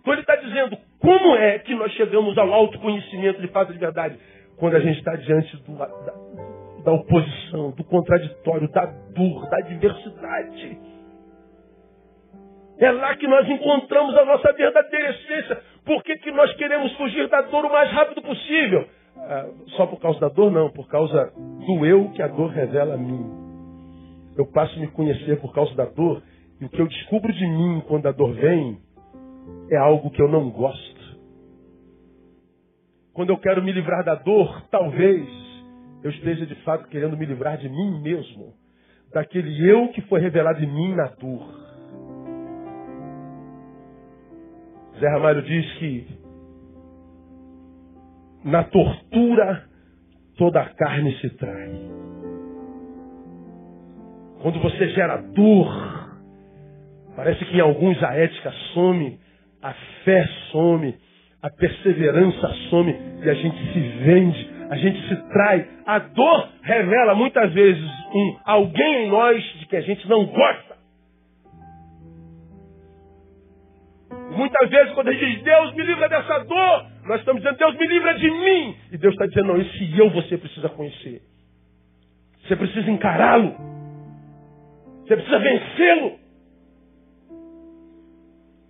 Speaker 1: Então ele está dizendo, como é que nós chegamos ao autoconhecimento de fato de verdade? Quando a gente está diante do, da, da oposição, do contraditório, da dor, da adversidade. É lá que nós encontramos a nossa verdadeira essência. Por que, que nós queremos fugir da dor o mais rápido possível? Ah, só por causa da dor, não, por causa do eu que a dor revela a mim. eu passo a me conhecer por causa da dor, e o que eu descubro de mim quando a dor vem é algo que eu não gosto. Quando eu quero me livrar da dor, talvez eu esteja de fato querendo me livrar de mim mesmo, daquele eu que foi revelado em mim na dor. Zé Ramalho diz que na tortura toda a carne se trai. Quando você gera dor, parece que em alguns a ética some, a fé some, a perseverança some e a gente se vende, a gente se trai. A dor revela muitas vezes um alguém em nós de que a gente não gosta. Muitas vezes, quando a gente diz, Deus me livra dessa dor, nós estamos dizendo, Deus me livra de mim. E Deus está dizendo, não, esse eu você precisa conhecer. Você precisa encará-lo. Você precisa vencê-lo.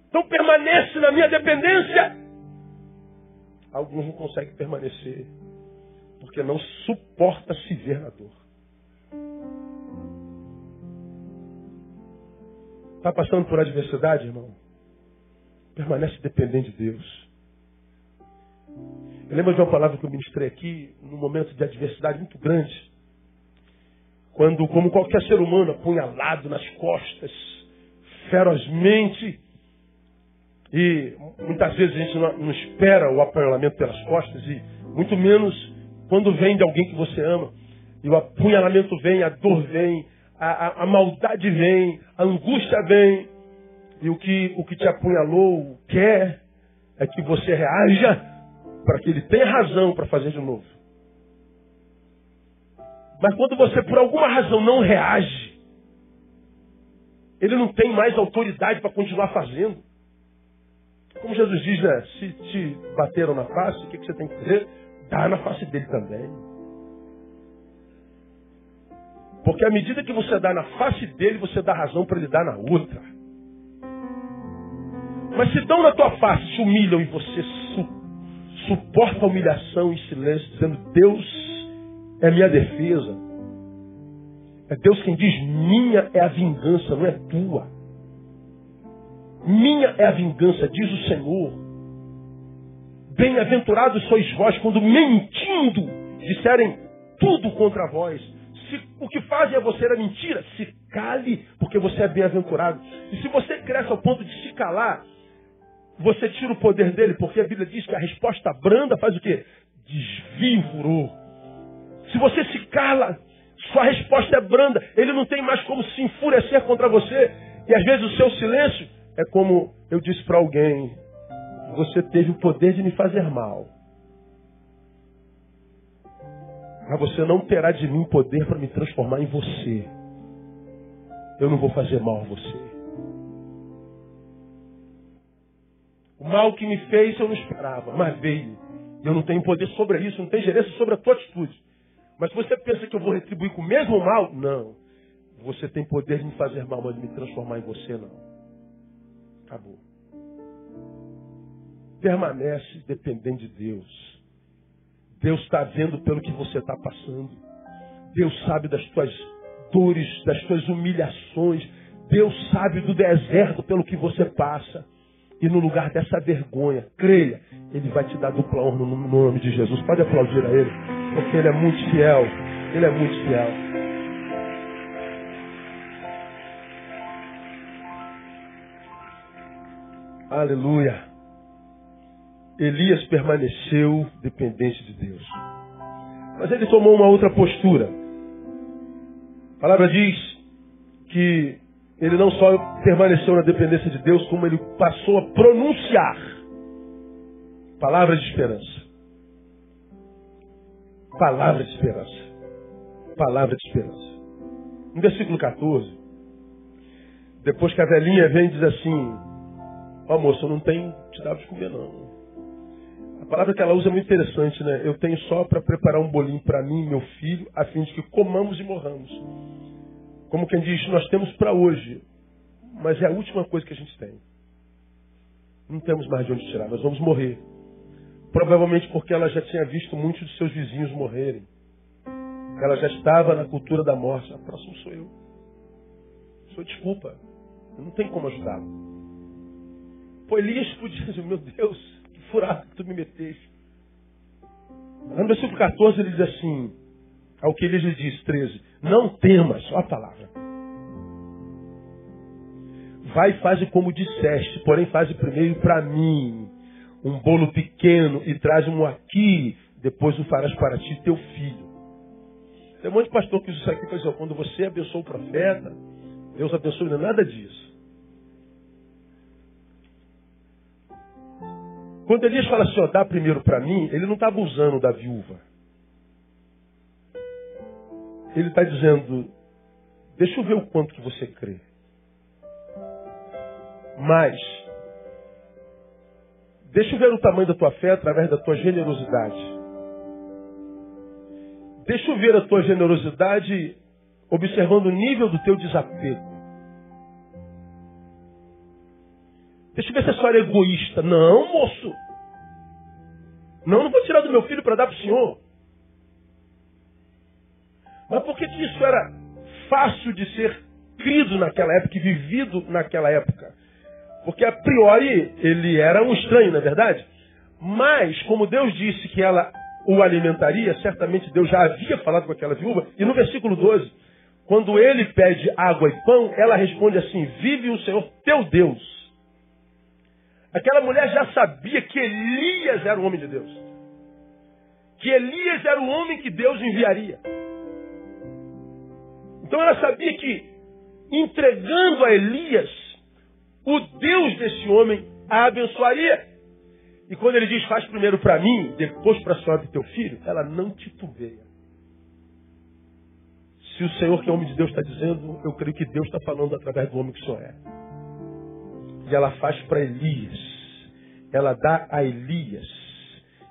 Speaker 1: Então permanece na minha dependência. Alguns não conseguem permanecer porque não suporta se ver na dor. Está passando por adversidade, irmão? Permanece dependente de Deus. Eu lembro de uma palavra que eu ministrei aqui, num momento de adversidade muito grande. Quando, como qualquer ser humano, apunhalado nas costas, ferozmente, e muitas vezes a gente não, não espera o apunhalamento pelas costas, e muito menos quando vem de alguém que você ama. E o apunhalamento vem, a dor vem, a, a, a maldade vem, a angústia vem. E o que, o que te apunhalou quer é que você reaja para que ele tenha razão para fazer de novo. Mas quando você por alguma razão não reage, ele não tem mais autoridade para continuar fazendo. Como Jesus diz, né? Se te bateram na face, o que, que você tem que fazer? Dar na face dele também. Porque à medida que você dá na face dele, você dá razão para ele dar na outra. Mas se dão na tua face, se humilham e você su suporta a humilhação em silêncio, dizendo: Deus é minha defesa. É Deus quem diz: minha é a vingança, não é tua. Minha é a vingança, diz o Senhor. Bem-aventurados sois vós quando mentindo disserem tudo contra vós. Se o que fazem a você era mentira, se cale, porque você é bem-aventurado. E se você cresce ao ponto de se calar, você tira o poder dele, porque a Bíblia diz que a resposta branda faz o quê? Furor. Se você se cala, sua resposta é branda. Ele não tem mais como se enfurecer contra você. E às vezes o seu silêncio é como eu disse para alguém: você teve o poder de me fazer mal. Mas você não terá de mim poder para me transformar em você. Eu não vou fazer mal a você. O mal que me fez eu não esperava, mas veio. Eu não tenho poder sobre isso, não tenho gerência sobre a tua atitude. Mas você pensa que eu vou retribuir com o mesmo mal, não. Você tem poder de me fazer mal, mas de me transformar em você, não. Acabou. Permanece dependente de Deus. Deus está vendo pelo que você está passando. Deus sabe das tuas dores, das tuas humilhações. Deus sabe do deserto pelo que você passa. E no lugar dessa vergonha, creia, Ele vai te dar dupla honra no nome de Jesus. Pode aplaudir a Ele, porque Ele é muito fiel. Ele é muito fiel. Aleluia. Elias permaneceu dependente de Deus. Mas ele tomou uma outra postura. A palavra diz que ele não só permaneceu na dependência de Deus, como ele passou a pronunciar palavras de esperança. Palavra de esperança. Palavra de esperança. No versículo 14, depois que a velhinha vem e diz assim: Ó oh, moço, eu não tenho te dado de comer, não. A palavra que ela usa é muito interessante, né? Eu tenho só para preparar um bolinho para mim e meu filho, a fim de que comamos e morramos. Como quem diz, nós temos para hoje, mas é a última coisa que a gente tem. Não temos mais de onde tirar, nós vamos morrer. Provavelmente porque ela já tinha visto muitos de seus vizinhos morrerem. Ela já estava na cultura da morte. A próxima sou eu. Senhor, desculpa, não tenho como ajudá-lo. Elias podia dizer, meu Deus, que furado que tu me meteste. No versículo 14 ele diz assim, ao que ele diz, 13, não temas, olha a palavra. Vai e faze como disseste, porém faze primeiro para mim um bolo pequeno e traz um aqui, depois o farás para ti teu filho. Tem um monte de pastor que usa isso aqui para dizer, quando você abençoa o profeta, Deus abençoe, não é nada disso. Quando Elias fala assim, ó, dá primeiro para mim, ele não está abusando da viúva. Ele está dizendo, deixa eu ver o quanto que você crê. Mas, deixa eu ver o tamanho da tua fé através da tua generosidade. Deixa eu ver a tua generosidade observando o nível do teu desapego. Deixa eu ver se a senhora é egoísta. Não, moço. Não, não vou tirar do meu filho para dar para o senhor. Mas por que, isso era fácil de ser crido naquela época e vivido naquela época? Porque a priori ele era um estranho, não é verdade? Mas, como Deus disse que ela o alimentaria, certamente Deus já havia falado com aquela viúva, e no versículo 12, quando ele pede água e pão, ela responde assim: Vive o Senhor teu Deus. Aquela mulher já sabia que Elias era o homem de Deus. Que Elias era o homem que Deus enviaria. Então ela sabia que, entregando a Elias, o Deus desse homem a abençoaria. E quando ele diz, faz primeiro para mim, depois para a senhora e teu filho, ela não titubeia. Se o Senhor, que é homem de Deus, está dizendo, eu creio que Deus está falando através do homem que o Senhor é. E ela faz para Elias. Ela dá a Elias.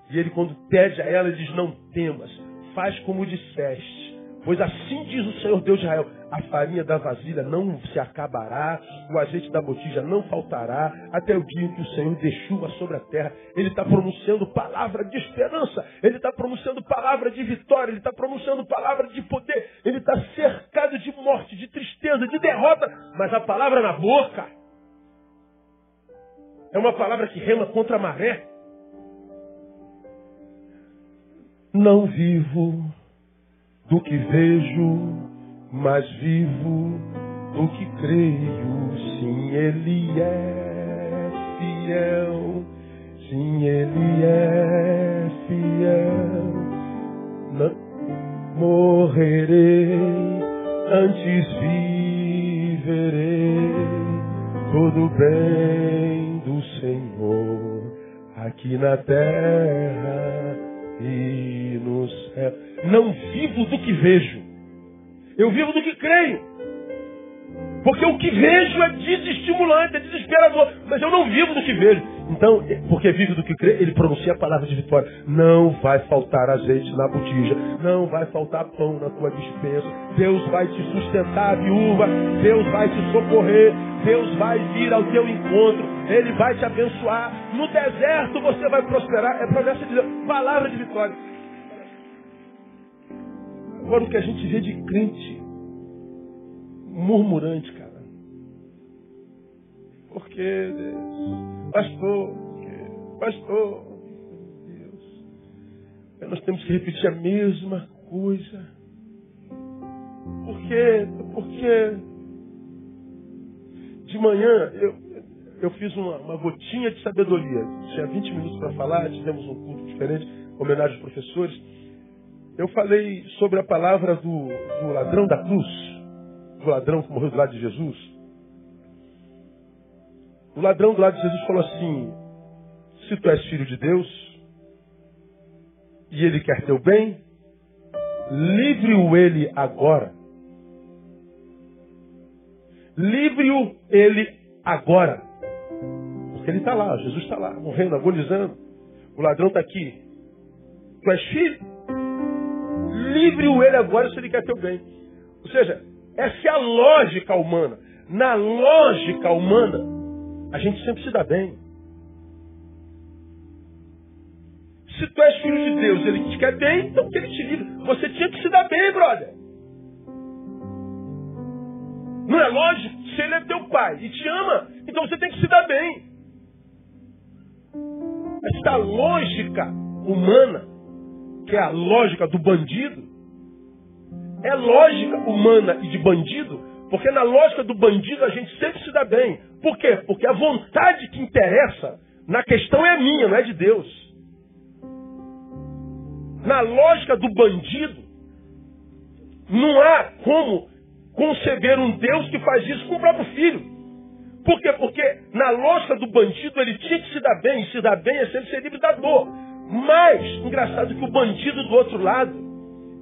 Speaker 1: E ele, quando pede a ela, diz: Não temas, faz como disseste. Pois assim diz o Senhor Deus de Israel: a farinha da vasilha não se acabará, o azeite da botija não faltará, até o dia em que o Senhor chuva sobre a terra. Ele está pronunciando palavra de esperança, ele está pronunciando palavra de vitória, ele está pronunciando palavra de poder, ele está cercado de morte, de tristeza, de derrota, mas a palavra na boca é uma palavra que rema contra a maré. Não vivo do que vejo, mas vivo do que creio. Sim, Ele é fiel. Sim, Ele é fiel. Não morrerei, antes viverei todo bem Senhor aqui na terra e no céu. Não vivo do que vejo. Eu vivo do que creio. Porque o que vejo é desestimulante, é desesperador. Mas eu não vivo do que vejo. Então, porque vive do que crê, ele pronuncia a palavra de vitória. Não vai faltar azeite na botija. Não vai faltar pão na tua dispensa. Deus vai te sustentar, viúva. Deus vai te socorrer. Deus vai vir ao teu encontro. Ele vai te abençoar. No deserto você vai prosperar. É promessa de Deus. Palavra de vitória. Agora o que a gente vê de crente murmurante, cara. Porque pastor, pastor, Deus. Nós temos que repetir a mesma coisa. Por quê? Porque de manhã eu, eu fiz uma, uma gotinha de sabedoria. Tinha 20 minutos para falar, tivemos um culto diferente, homenagem aos professores. Eu falei sobre a palavra do, do ladrão da cruz, do ladrão que morreu do lado de Jesus. O ladrão do lado de Jesus falou assim: se tu és filho de Deus e ele quer teu bem, livre-o ele agora. Livre-o ele agora. Porque ele está lá, Jesus está lá, morrendo, agonizando. O ladrão está aqui. Tu és filho? livre-o ele agora se ele quer teu bem. Ou seja, essa é a lógica humana. Na lógica humana, a gente sempre se dá bem. Se tu és filho de Deus, ele te quer bem, então que ele te livre. Você tinha que se dar bem, brother. Não é lógico? Se ele é teu pai e te ama, então você tem que se dar bem. Esta lógica humana, que é a lógica do bandido, é lógica humana e de bandido, porque na lógica do bandido a gente sempre se dá bem. Por quê? Porque a vontade que interessa na questão é minha, não é de Deus. Na lógica do bandido, não há como conceber um Deus que faz isso com o próprio filho. Por quê? Porque na lógica do bandido ele tinha que se dar bem, e se dar bem é sempre ser livre da dor. Mas, engraçado que o bandido do outro lado,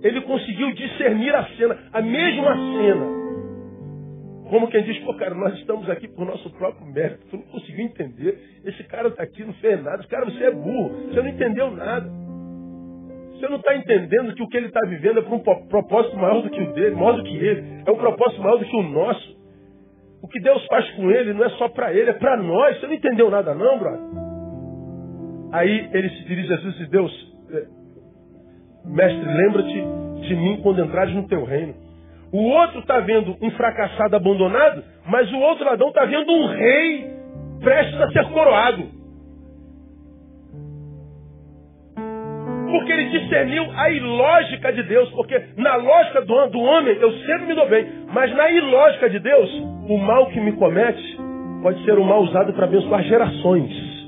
Speaker 1: ele conseguiu discernir a cena, a mesma cena. Como quem diz, pô, cara, nós estamos aqui por nosso próprio mérito. Tu não conseguiu entender. Esse cara está aqui, não fez nada. Cara, você é burro. Você não entendeu nada. Você não está entendendo que o que ele está vivendo é por um propósito maior do que o dele, maior do que ele. É um propósito maior do que o nosso. O que Deus faz com ele não é só para ele, é para nós. Você não entendeu nada não, brother? Aí ele se dirige a Jesus e diz, Deus, é, mestre, lembra-te de mim quando entrares no teu reino. O outro está vendo um fracassado abandonado, mas o outro ladrão está vendo um rei prestes a ser coroado. Porque ele discerniu a ilógica de Deus. Porque na lógica do, do homem eu sempre me dou bem. Mas na ilógica de Deus, o mal que me comete pode ser um mal usado para abençoar gerações.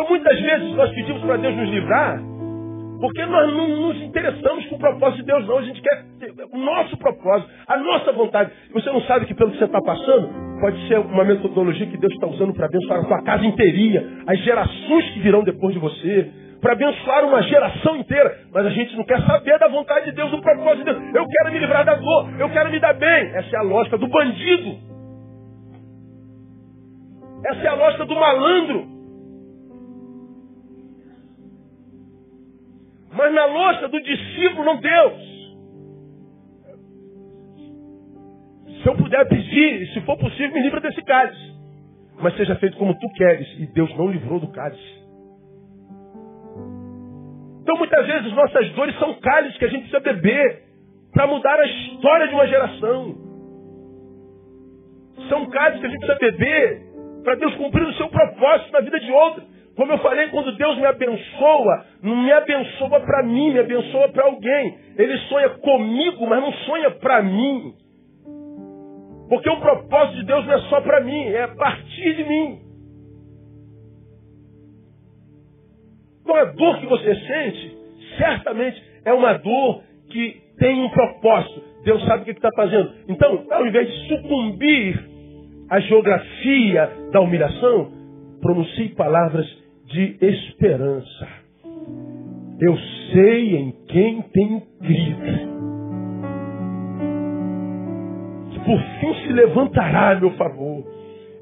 Speaker 1: Então muitas vezes nós pedimos para Deus nos livrar porque nós não nos interessamos com o propósito de Deus, não. A gente quer o nosso propósito, a nossa vontade. Você não sabe que pelo que você está passando, pode ser uma metodologia que Deus está usando para abençoar a sua casa inteirinha, as gerações que virão depois de você, para abençoar uma geração inteira. Mas a gente não quer saber da vontade de Deus, do propósito de Deus. Eu quero me livrar da dor, eu quero me dar bem. Essa é a lógica do bandido. Essa é a lógica do malandro. Mas na lógica do discípulo, não Deus. Se eu puder pedir, se for possível, me livra desse cálice. Mas seja feito como tu queres. E Deus não livrou do cálice. Então muitas vezes nossas dores são cálices que a gente precisa beber para mudar a história de uma geração. São cálices que a gente precisa beber para Deus cumprir o seu propósito na vida de outra. Como eu falei, quando Deus me abençoa, não me abençoa para mim, me abençoa para alguém. Ele sonha comigo, mas não sonha para mim. Porque o propósito de Deus não é só para mim, é a partir de mim. Então a dor que você sente, certamente é uma dor que tem um propósito. Deus sabe o que está fazendo. Então, ao invés de sucumbir à geografia da humilhação, pronuncie palavras de esperança. Eu sei em quem tenho crido. Que por fim se levantará a meu favor.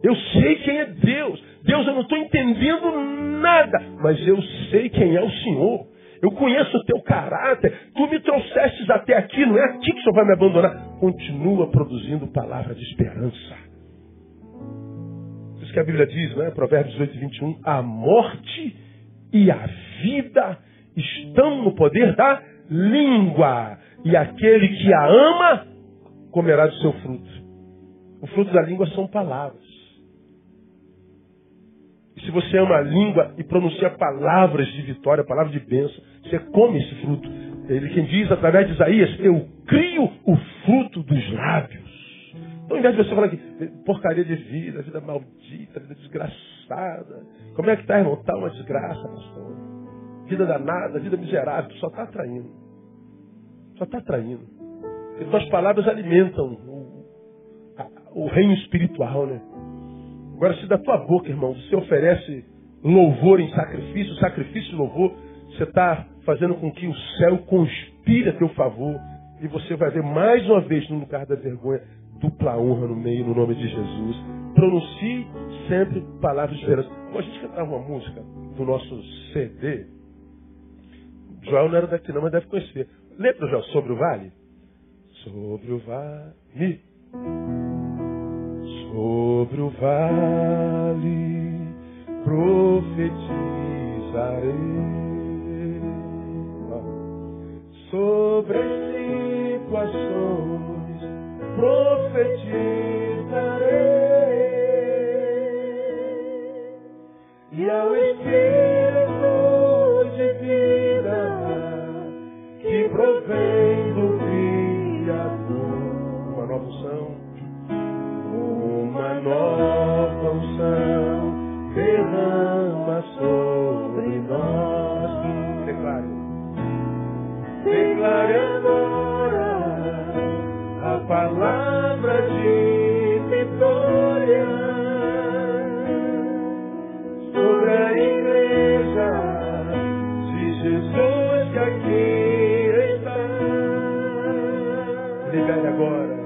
Speaker 1: Eu sei quem é Deus. Deus, eu não estou entendendo nada, mas eu sei quem é o Senhor. Eu conheço o teu caráter. Tu me trouxestes até aqui, não é aqui que o Senhor vai me abandonar. Continua produzindo palavra de esperança isso que a Bíblia diz, né? Provérbios 18 21. A morte e a vida estão no poder da língua. E aquele que a ama comerá do seu fruto. O fruto da língua são palavras. E se você ama a língua e pronuncia palavras de vitória, palavras de bênção, você come esse fruto. Ele quem diz através de Isaías, eu crio o fruto dos lábios. Então, ao invés de você falar que porcaria de vida, vida maldita, vida desgraçada. Como é que está, irmão? Está uma desgraça, pastor. Vida danada, vida miserável. Tu só está atraindo. Só está atraindo. Porque tuas palavras alimentam o, o reino espiritual, né? Agora, se da tua boca, irmão, você oferece louvor em sacrifício, sacrifício e louvor, você está fazendo com que o céu conspire a teu favor. E você vai ver mais uma vez no lugar da vergonha dupla honra no meio, no nome de Jesus. Pronuncie sempre palavras de esperança. A gente cantava uma música do nosso CD, Joel não era daqui não, mas deve conhecer. Lembra, Joel, sobre o vale? Sobre o vale, sobre o vale, profetizarei. Sobre esse situações profetizarei. E ao Espírito de vida que provém do Criador. Uma nova unção. Uma nova unção palavra de vitória sobre a igreja de Jesus que aqui está. Libere agora,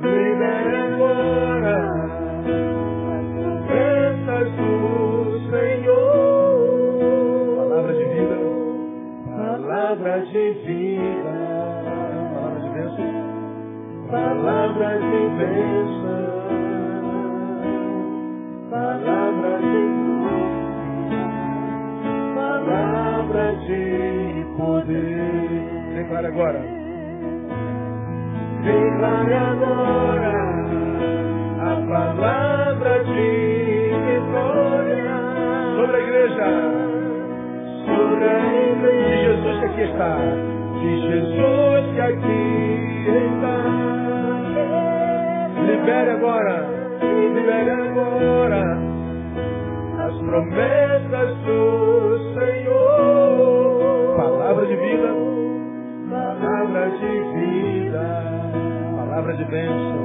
Speaker 1: libere agora as promessas do Senhor. Palavra de vida, palavra de vida, palavra de bênção, palavra de palavra de poder. Declare agora. Declare agora a palavra de vitória sobre a igreja. Sobre a igreja. De Jesus que aqui está. De Jesus que aqui está. Libere agora. Libere agora as promessas do Senhor. Palavra de vida, palavra de vida, palavra de bênção,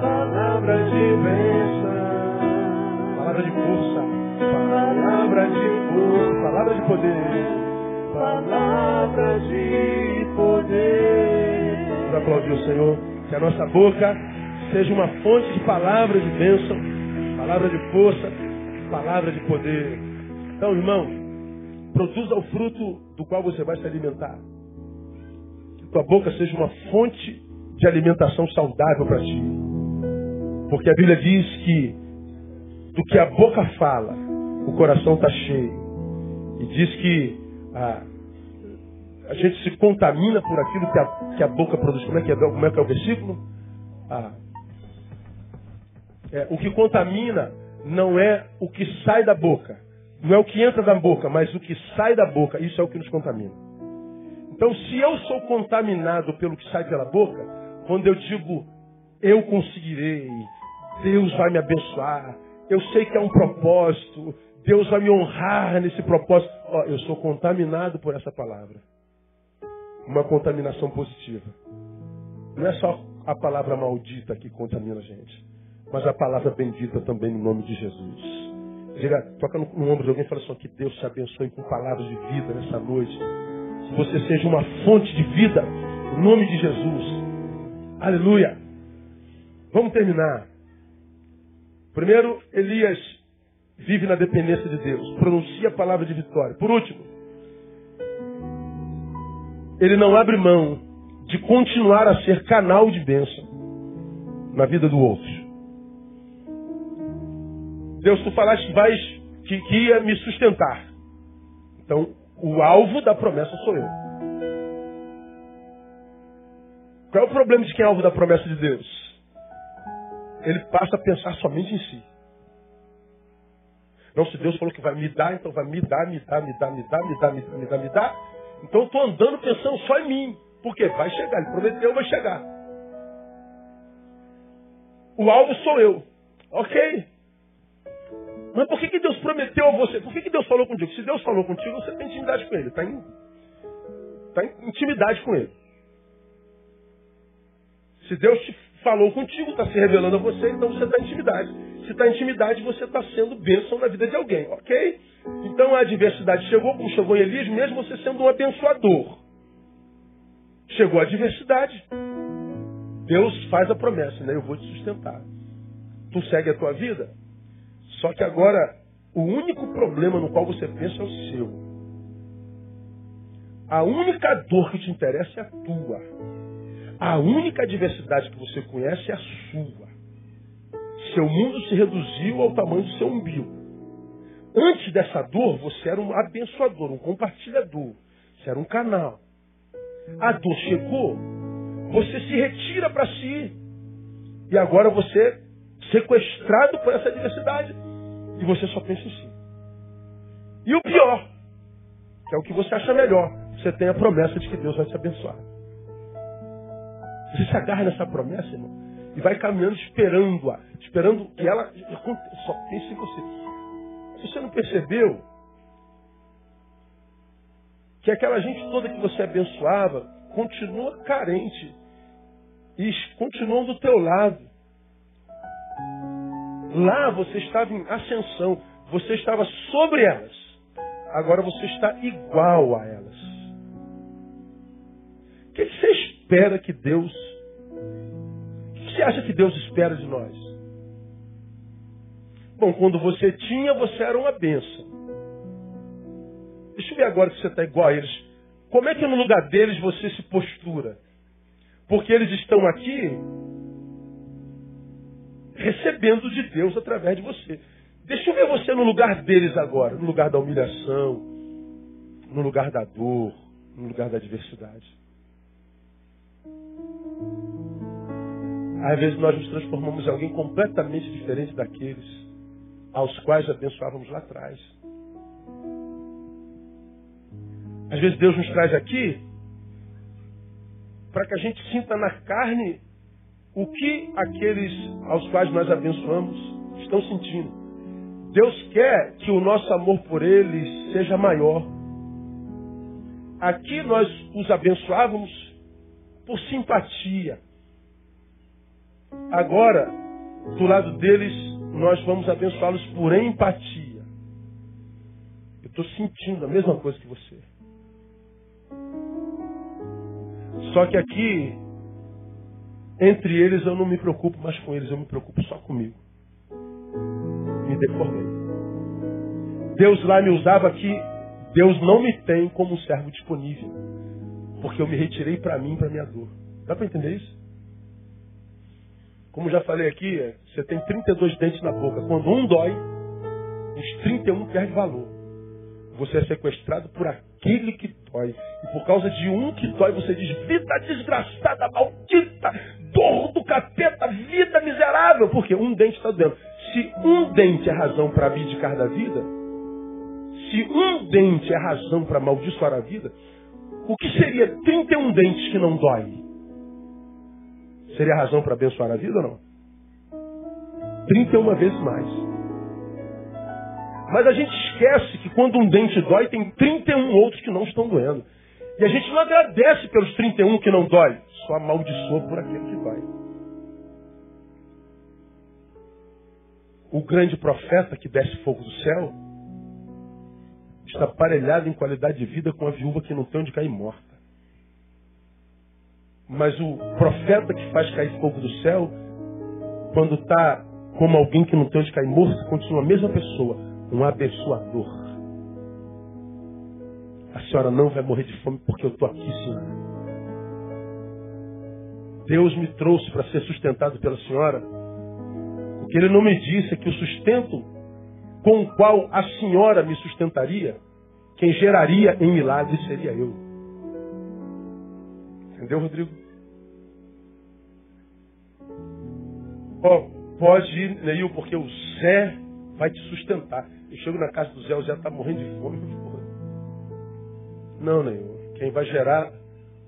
Speaker 1: palavra de bênção, palavra de força, palavra de força, palavra de poder, palavra de poder. Aplaudir o Senhor, que a nossa boca seja uma fonte de palavra de bênção, palavra de força, palavra de poder. Então, irmão, produza o fruto do qual você vai se alimentar. Que tua boca seja uma fonte de alimentação saudável para ti. Porque a Bíblia diz que do que a boca fala, o coração está cheio. E diz que a, a gente se contamina por aquilo que a, que a boca produz. Como é que é, como é, que é o versículo? Ah, é, o que contamina não é o que sai da boca. Não é o que entra da boca, mas o que sai da boca. Isso é o que nos contamina. Então, se eu sou contaminado pelo que sai pela boca, quando eu digo eu conseguirei, Deus vai me abençoar, eu sei que é um propósito, Deus vai me honrar nesse propósito. Ó, eu sou contaminado por essa palavra. Uma contaminação positiva. Não é só a palavra maldita que contamina a gente, mas a palavra bendita também no nome de Jesus. Diga, toca no, no ombro de alguém e fala assim, que Deus te abençoe com palavras de vida nessa noite. Que você seja uma fonte de vida, em nome de Jesus. Aleluia. Vamos terminar. Primeiro, Elias vive na dependência de Deus. Pronuncia a palavra de vitória. Por último, ele não abre mão de continuar a ser canal de bênção na vida do outro. Deus, tu falaste que, vais, que, que ia me sustentar. Então, o alvo da promessa sou eu. Qual é o problema de quem é alvo da promessa de Deus? Ele passa a pensar somente em si. Não, se Deus falou que vai me dar, então vai me dar, me dar, me dar, me dar, me dar, me dar, me dar, me dar. Então eu estou andando pensando só em mim. Por quê? Vai chegar. Ele prometeu, vai chegar. O alvo sou eu. Ok. Mas por que, que Deus prometeu a você? Por que, que Deus falou contigo? Se Deus falou contigo, você tem intimidade com Ele. Está em, tá em intimidade com Ele. Se Deus te falou contigo, está se revelando a você, então você está em intimidade. Se está em intimidade, você está sendo bênção na vida de alguém, ok? Então a adversidade chegou, como chegou em Elias, mesmo você sendo um abençoador. Chegou a adversidade. Deus faz a promessa, né? Eu vou te sustentar. Tu segue a tua vida, só que agora, o único problema no qual você pensa é o seu. A única dor que te interessa é a tua. A única adversidade que você conhece é a sua. Seu mundo se reduziu ao tamanho do seu umbigo. Antes dessa dor, você era um abençoador, um compartilhador. Você era um canal. A dor chegou, você se retira para si. E agora você é sequestrado por essa adversidade. E você só pensa em si. E o pior, que é o que você acha melhor, você tem a promessa de que Deus vai te abençoar. Você se agarra nessa promessa, irmão, e vai caminhando esperando-a, esperando que ela só pense em você. Se você não percebeu que aquela gente toda que você abençoava continua carente e continuam do teu lado. Lá você estava em ascensão, você estava sobre elas. Agora você está igual a elas. O que você espera que Deus. O que você acha que Deus espera de nós? Bom, quando você tinha, você era uma benção. Deixa eu ver agora que você está igual a eles. Como é que no lugar deles você se postura? Porque eles estão aqui recebendo de Deus através de você. Deixa eu ver você no lugar deles agora, no lugar da humilhação, no lugar da dor, no lugar da adversidade. Às vezes nós nos transformamos em alguém completamente diferente daqueles aos quais abençoávamos lá atrás. Às vezes Deus nos traz aqui para que a gente sinta na carne o que aqueles aos quais nós abençoamos estão sentindo. Deus quer que o nosso amor por eles seja maior. Aqui nós os abençoávamos por simpatia. Agora, do lado deles, nós vamos abençoá-los por empatia. Eu estou sentindo a mesma coisa que você. Só que aqui, entre eles, eu não me preocupo mais com eles, eu me preocupo só comigo. Me deformei. Deus lá me usava aqui, Deus não me tem como um servo disponível. Porque eu me retirei para mim, para minha dor. Dá para entender isso? Como já falei aqui, você tem 32 dentes na boca. Quando um dói, os 31 perde valor. Você é sequestrado por aquele que dói. E por causa de um que dói, você diz: vida desgraçada, maldita, dor do capeta, vida miserável. Porque um dente está doendo. Se um dente é razão para abdicar da vida, se um dente é razão para amaldiçoar a vida, o que seria 31 dentes que não dói? Seria razão para abençoar a vida ou não? 31 vezes mais. Mas a gente esquece que quando um dente dói, tem 31 outros que não estão doendo. E a gente não agradece pelos 31 que não dói, só amaldiçoa por aquele que dói. O grande profeta que desce fogo do céu está aparelhado em qualidade de vida com a viúva que não tem onde cair morta. Mas o profeta que faz cair fogo do céu, quando está como alguém que não tem onde cair morto, continua a mesma pessoa, um abençoador. Senhora não vai morrer de fome porque eu estou aqui, senhora. Deus me trouxe para ser sustentado pela senhora. O que ele não me disse é que o sustento com o qual a senhora me sustentaria, quem geraria em milagre seria eu. Entendeu, Rodrigo? Oh, pode ir, Neil, porque o Zé vai te sustentar. Eu chego na casa do Zé, o Zé está morrendo de fome. Não, nenhum. Quem vai gerar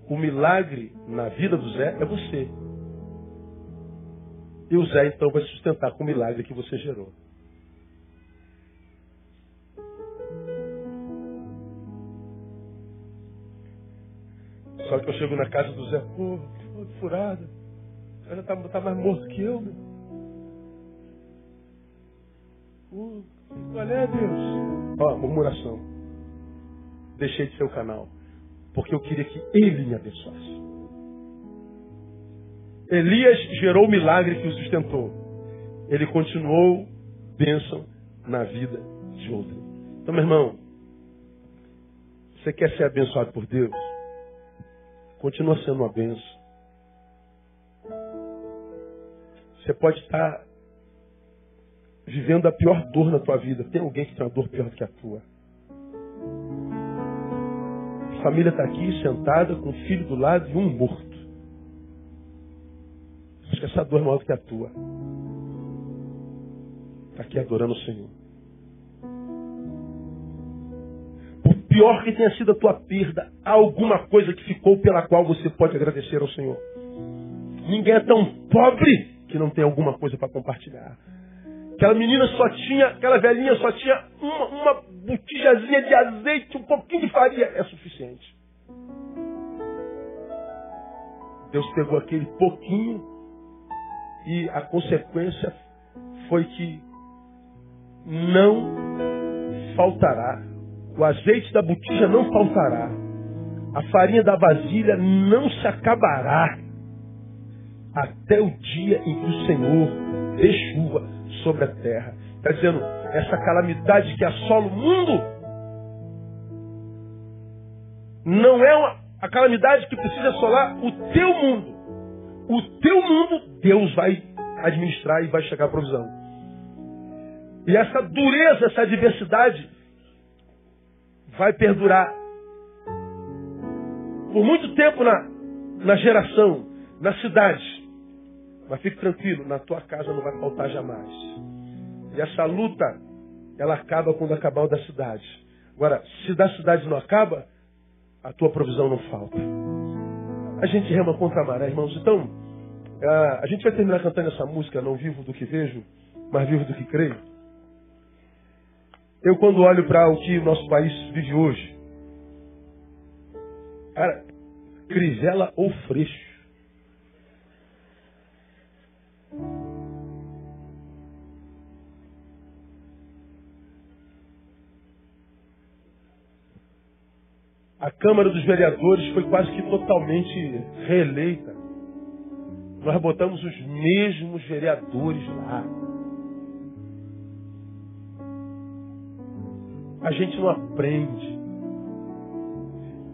Speaker 1: o milagre na vida do Zé é você. E o Zé então vai sustentar com o milagre que você gerou. Só que eu chego na casa do Zé, pô, que furada. Cara tá, tá mais morto que eu, meu. Uh, qual é, Deus? Ó, murmuração. Deixei de ser o canal. Porque eu queria que ele me abençoasse. Elias gerou o milagre que o sustentou. Ele continuou bênção na vida de outro. Então, meu irmão, você quer ser abençoado por Deus? Continua sendo uma bênção. Você pode estar vivendo a pior dor na tua vida. Tem alguém que tem uma dor pior do que a tua. A família está aqui sentada com o filho do lado e um morto. dor maior do que a tua. Está aqui adorando o Senhor. Por pior que tenha sido a tua perda, há alguma coisa que ficou pela qual você pode agradecer ao Senhor. Ninguém é tão pobre que não tem alguma coisa para compartilhar. Aquela menina só tinha, aquela velhinha só tinha uma, uma botijazinha de azeite, um pouquinho de farinha. É suficiente. Deus pegou aquele pouquinho e a consequência foi que não faltará. O azeite da botija não faltará. A farinha da vasilha não se acabará. Até o dia em que o Senhor dê chuva sobre a terra. Está dizendo, essa calamidade que assola o mundo não é uma, a calamidade que precisa assolar o teu mundo. O teu mundo, Deus vai administrar e vai chegar à provisão. E essa dureza, essa adversidade vai perdurar por muito tempo na, na geração, na cidade. Mas fique tranquilo, na tua casa não vai faltar jamais. E essa luta, ela acaba quando acabar o da cidade. Agora, se da cidade não acaba, a tua provisão não falta. A gente rema contra a maré, irmãos. Então, a gente vai terminar cantando essa música, Não Vivo do que Vejo, mas Vivo do que Creio. Eu, quando olho para o que o nosso país vive hoje, cara, crivela ou freixo. A Câmara dos Vereadores foi quase que totalmente reeleita. Nós botamos os mesmos vereadores lá. a gente não aprende.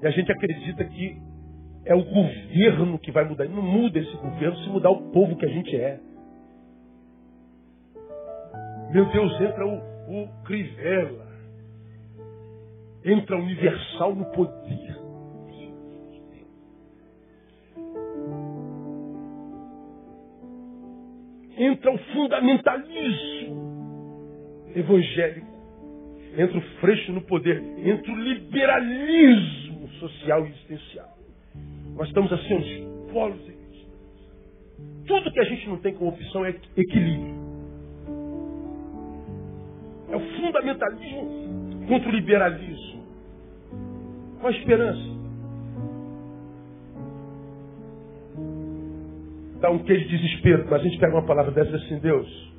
Speaker 1: E a gente acredita que é o governo que vai mudar. Não muda esse governo se mudar o povo que a gente é. Meu Deus, entra o, o Crivella. Entra Universal no poder. Entra o fundamentalismo evangélico entre o freixo no poder, entre o liberalismo social e existencial. Nós estamos assim, uns polos Tudo que a gente não tem como opção é equilíbrio. É o fundamentalismo contra o liberalismo. Com a esperança. Dá um queijo de desespero, mas a gente pega uma palavra dessa assim, Deus,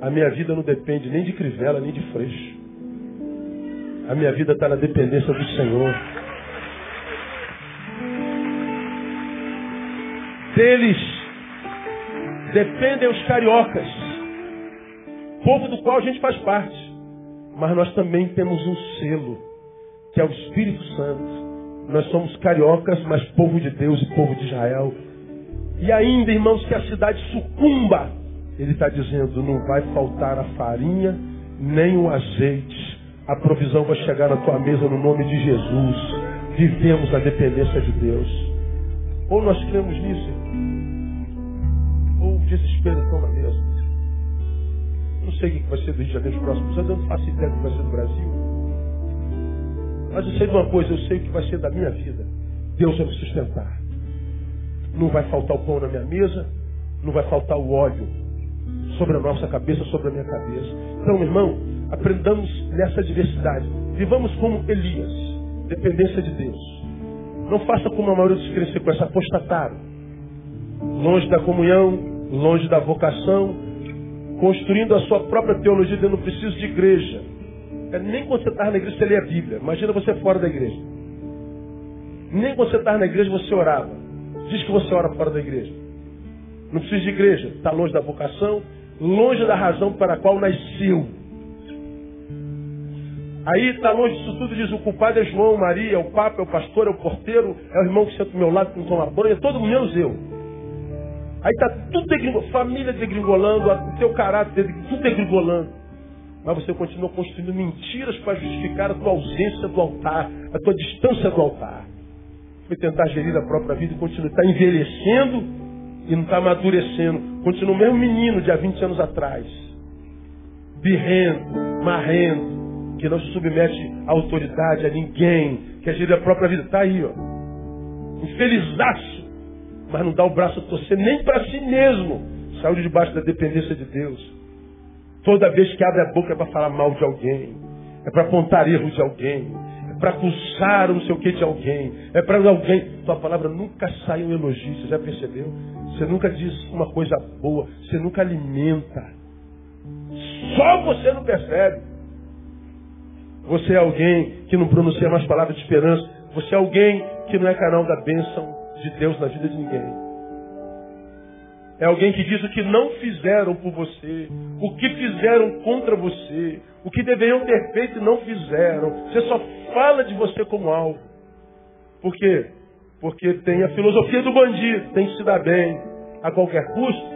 Speaker 1: a minha vida não depende nem de crivela, nem de freixo. A minha vida está na dependência do Senhor. Deles dependem os cariocas, povo do qual a gente faz parte. Mas nós também temos um selo, que é o Espírito Santo. Nós somos cariocas, mas povo de Deus e povo de Israel. E ainda, irmãos, que a cidade sucumba ele está dizendo: não vai faltar a farinha nem o azeite. A provisão vai chegar na tua mesa no nome de Jesus. Vivemos na dependência de Deus. Ou nós cremos nisso, ou o desespero está na mesa. Não sei o que vai ser do Rio de Janeiro nos próximos anos, eu não faço ideia do que vai ser do Brasil. Mas eu sei de uma coisa, eu sei o que vai ser da minha vida. Deus vai me sustentar. Não vai faltar o pão na minha mesa, não vai faltar o óleo sobre a nossa cabeça, sobre a minha cabeça. Então, meu irmão, aprendamos nessa diversidade. Vivamos como Elias, dependência de Deus. Não faça como a maioria dos crentes com essa apostataram. Longe da comunhão, longe da vocação, construindo a sua própria teologia, dizendo, não preciso de igreja. É, nem quando você está na igreja você lê a Bíblia. Imagina você fora da igreja. Nem quando você está na igreja você orava. Diz que você ora fora da igreja. Não precisa de igreja. Está longe da vocação, longe da razão para a qual nasceu. Aí está longe disso tudo, diz o culpado é João, Maria, é o Papa, é o pastor, é o porteiro, é o irmão que senta do meu lado que não toma banho, é todo menos eu. Aí está tudo degringolando, família degringolando, o teu caráter, tudo degringolando. Mas você continua construindo mentiras para justificar a tua ausência do altar, a tua distância do altar. Foi tentar gerir a própria vida e continua. Está envelhecendo e não está amadurecendo. Continua o mesmo menino de há 20 anos atrás. Birrendo, marrendo, que não se submete à autoridade, a ninguém, que agir a própria vida. Está aí, ó. Infelizaço, mas não dá o braço a torcer nem para si mesmo. Saiu de debaixo da dependência de Deus. Toda vez que abre a boca é para falar mal de alguém, é para apontar erro de alguém, é para acusar não sei o que de alguém, é para alguém. Tua palavra nunca sai um elogio, você já percebeu? Você nunca diz uma coisa boa, você nunca alimenta. Só você não percebe. Você é alguém que não pronuncia mais palavras de esperança. Você é alguém que não é canal da bênção de Deus na vida de ninguém. É alguém que diz o que não fizeram por você, o que fizeram contra você, o que deveriam ter feito e não fizeram. Você só fala de você como alvo. Por quê? Porque tem a filosofia do bandido, tem que se dar bem a qualquer custo.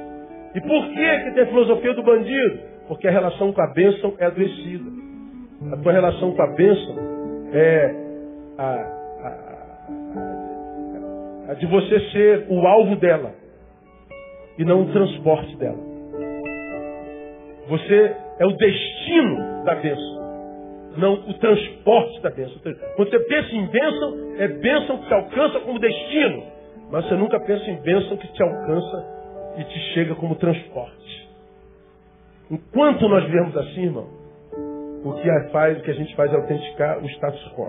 Speaker 1: E por que, que tem a filosofia do bandido? Porque a relação com a bênção é adoecida. A tua relação com a bênção é a, a, a, a de você ser o alvo dela e não o transporte dela. Você é o destino da bênção, não o transporte da bênção. Quando você pensa em bênção, é bênção que te alcança como destino, mas você nunca pensa em bênção que te alcança e te chega como transporte. Enquanto nós vivemos assim, irmão, o que, faz, o que a gente faz é autenticar o status quo.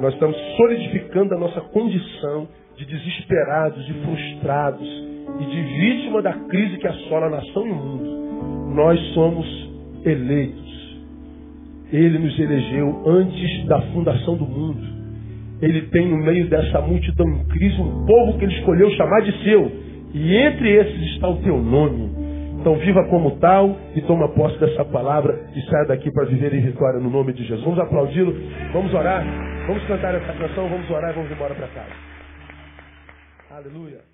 Speaker 1: Nós estamos solidificando a nossa condição de desesperados, de frustrados, e de vítima da crise que assola a nação e o mundo. Nós somos eleitos. Ele nos elegeu antes da fundação do mundo. Ele tem no meio dessa multidão em crise um povo que ele escolheu chamar de seu. E entre esses está o teu nome. Então viva como tal e toma posse dessa palavra e saia daqui para viver em vitória no nome de Jesus. Vamos aplaudi-lo, vamos orar, vamos cantar essa canção, vamos orar e vamos embora para casa. Aleluia.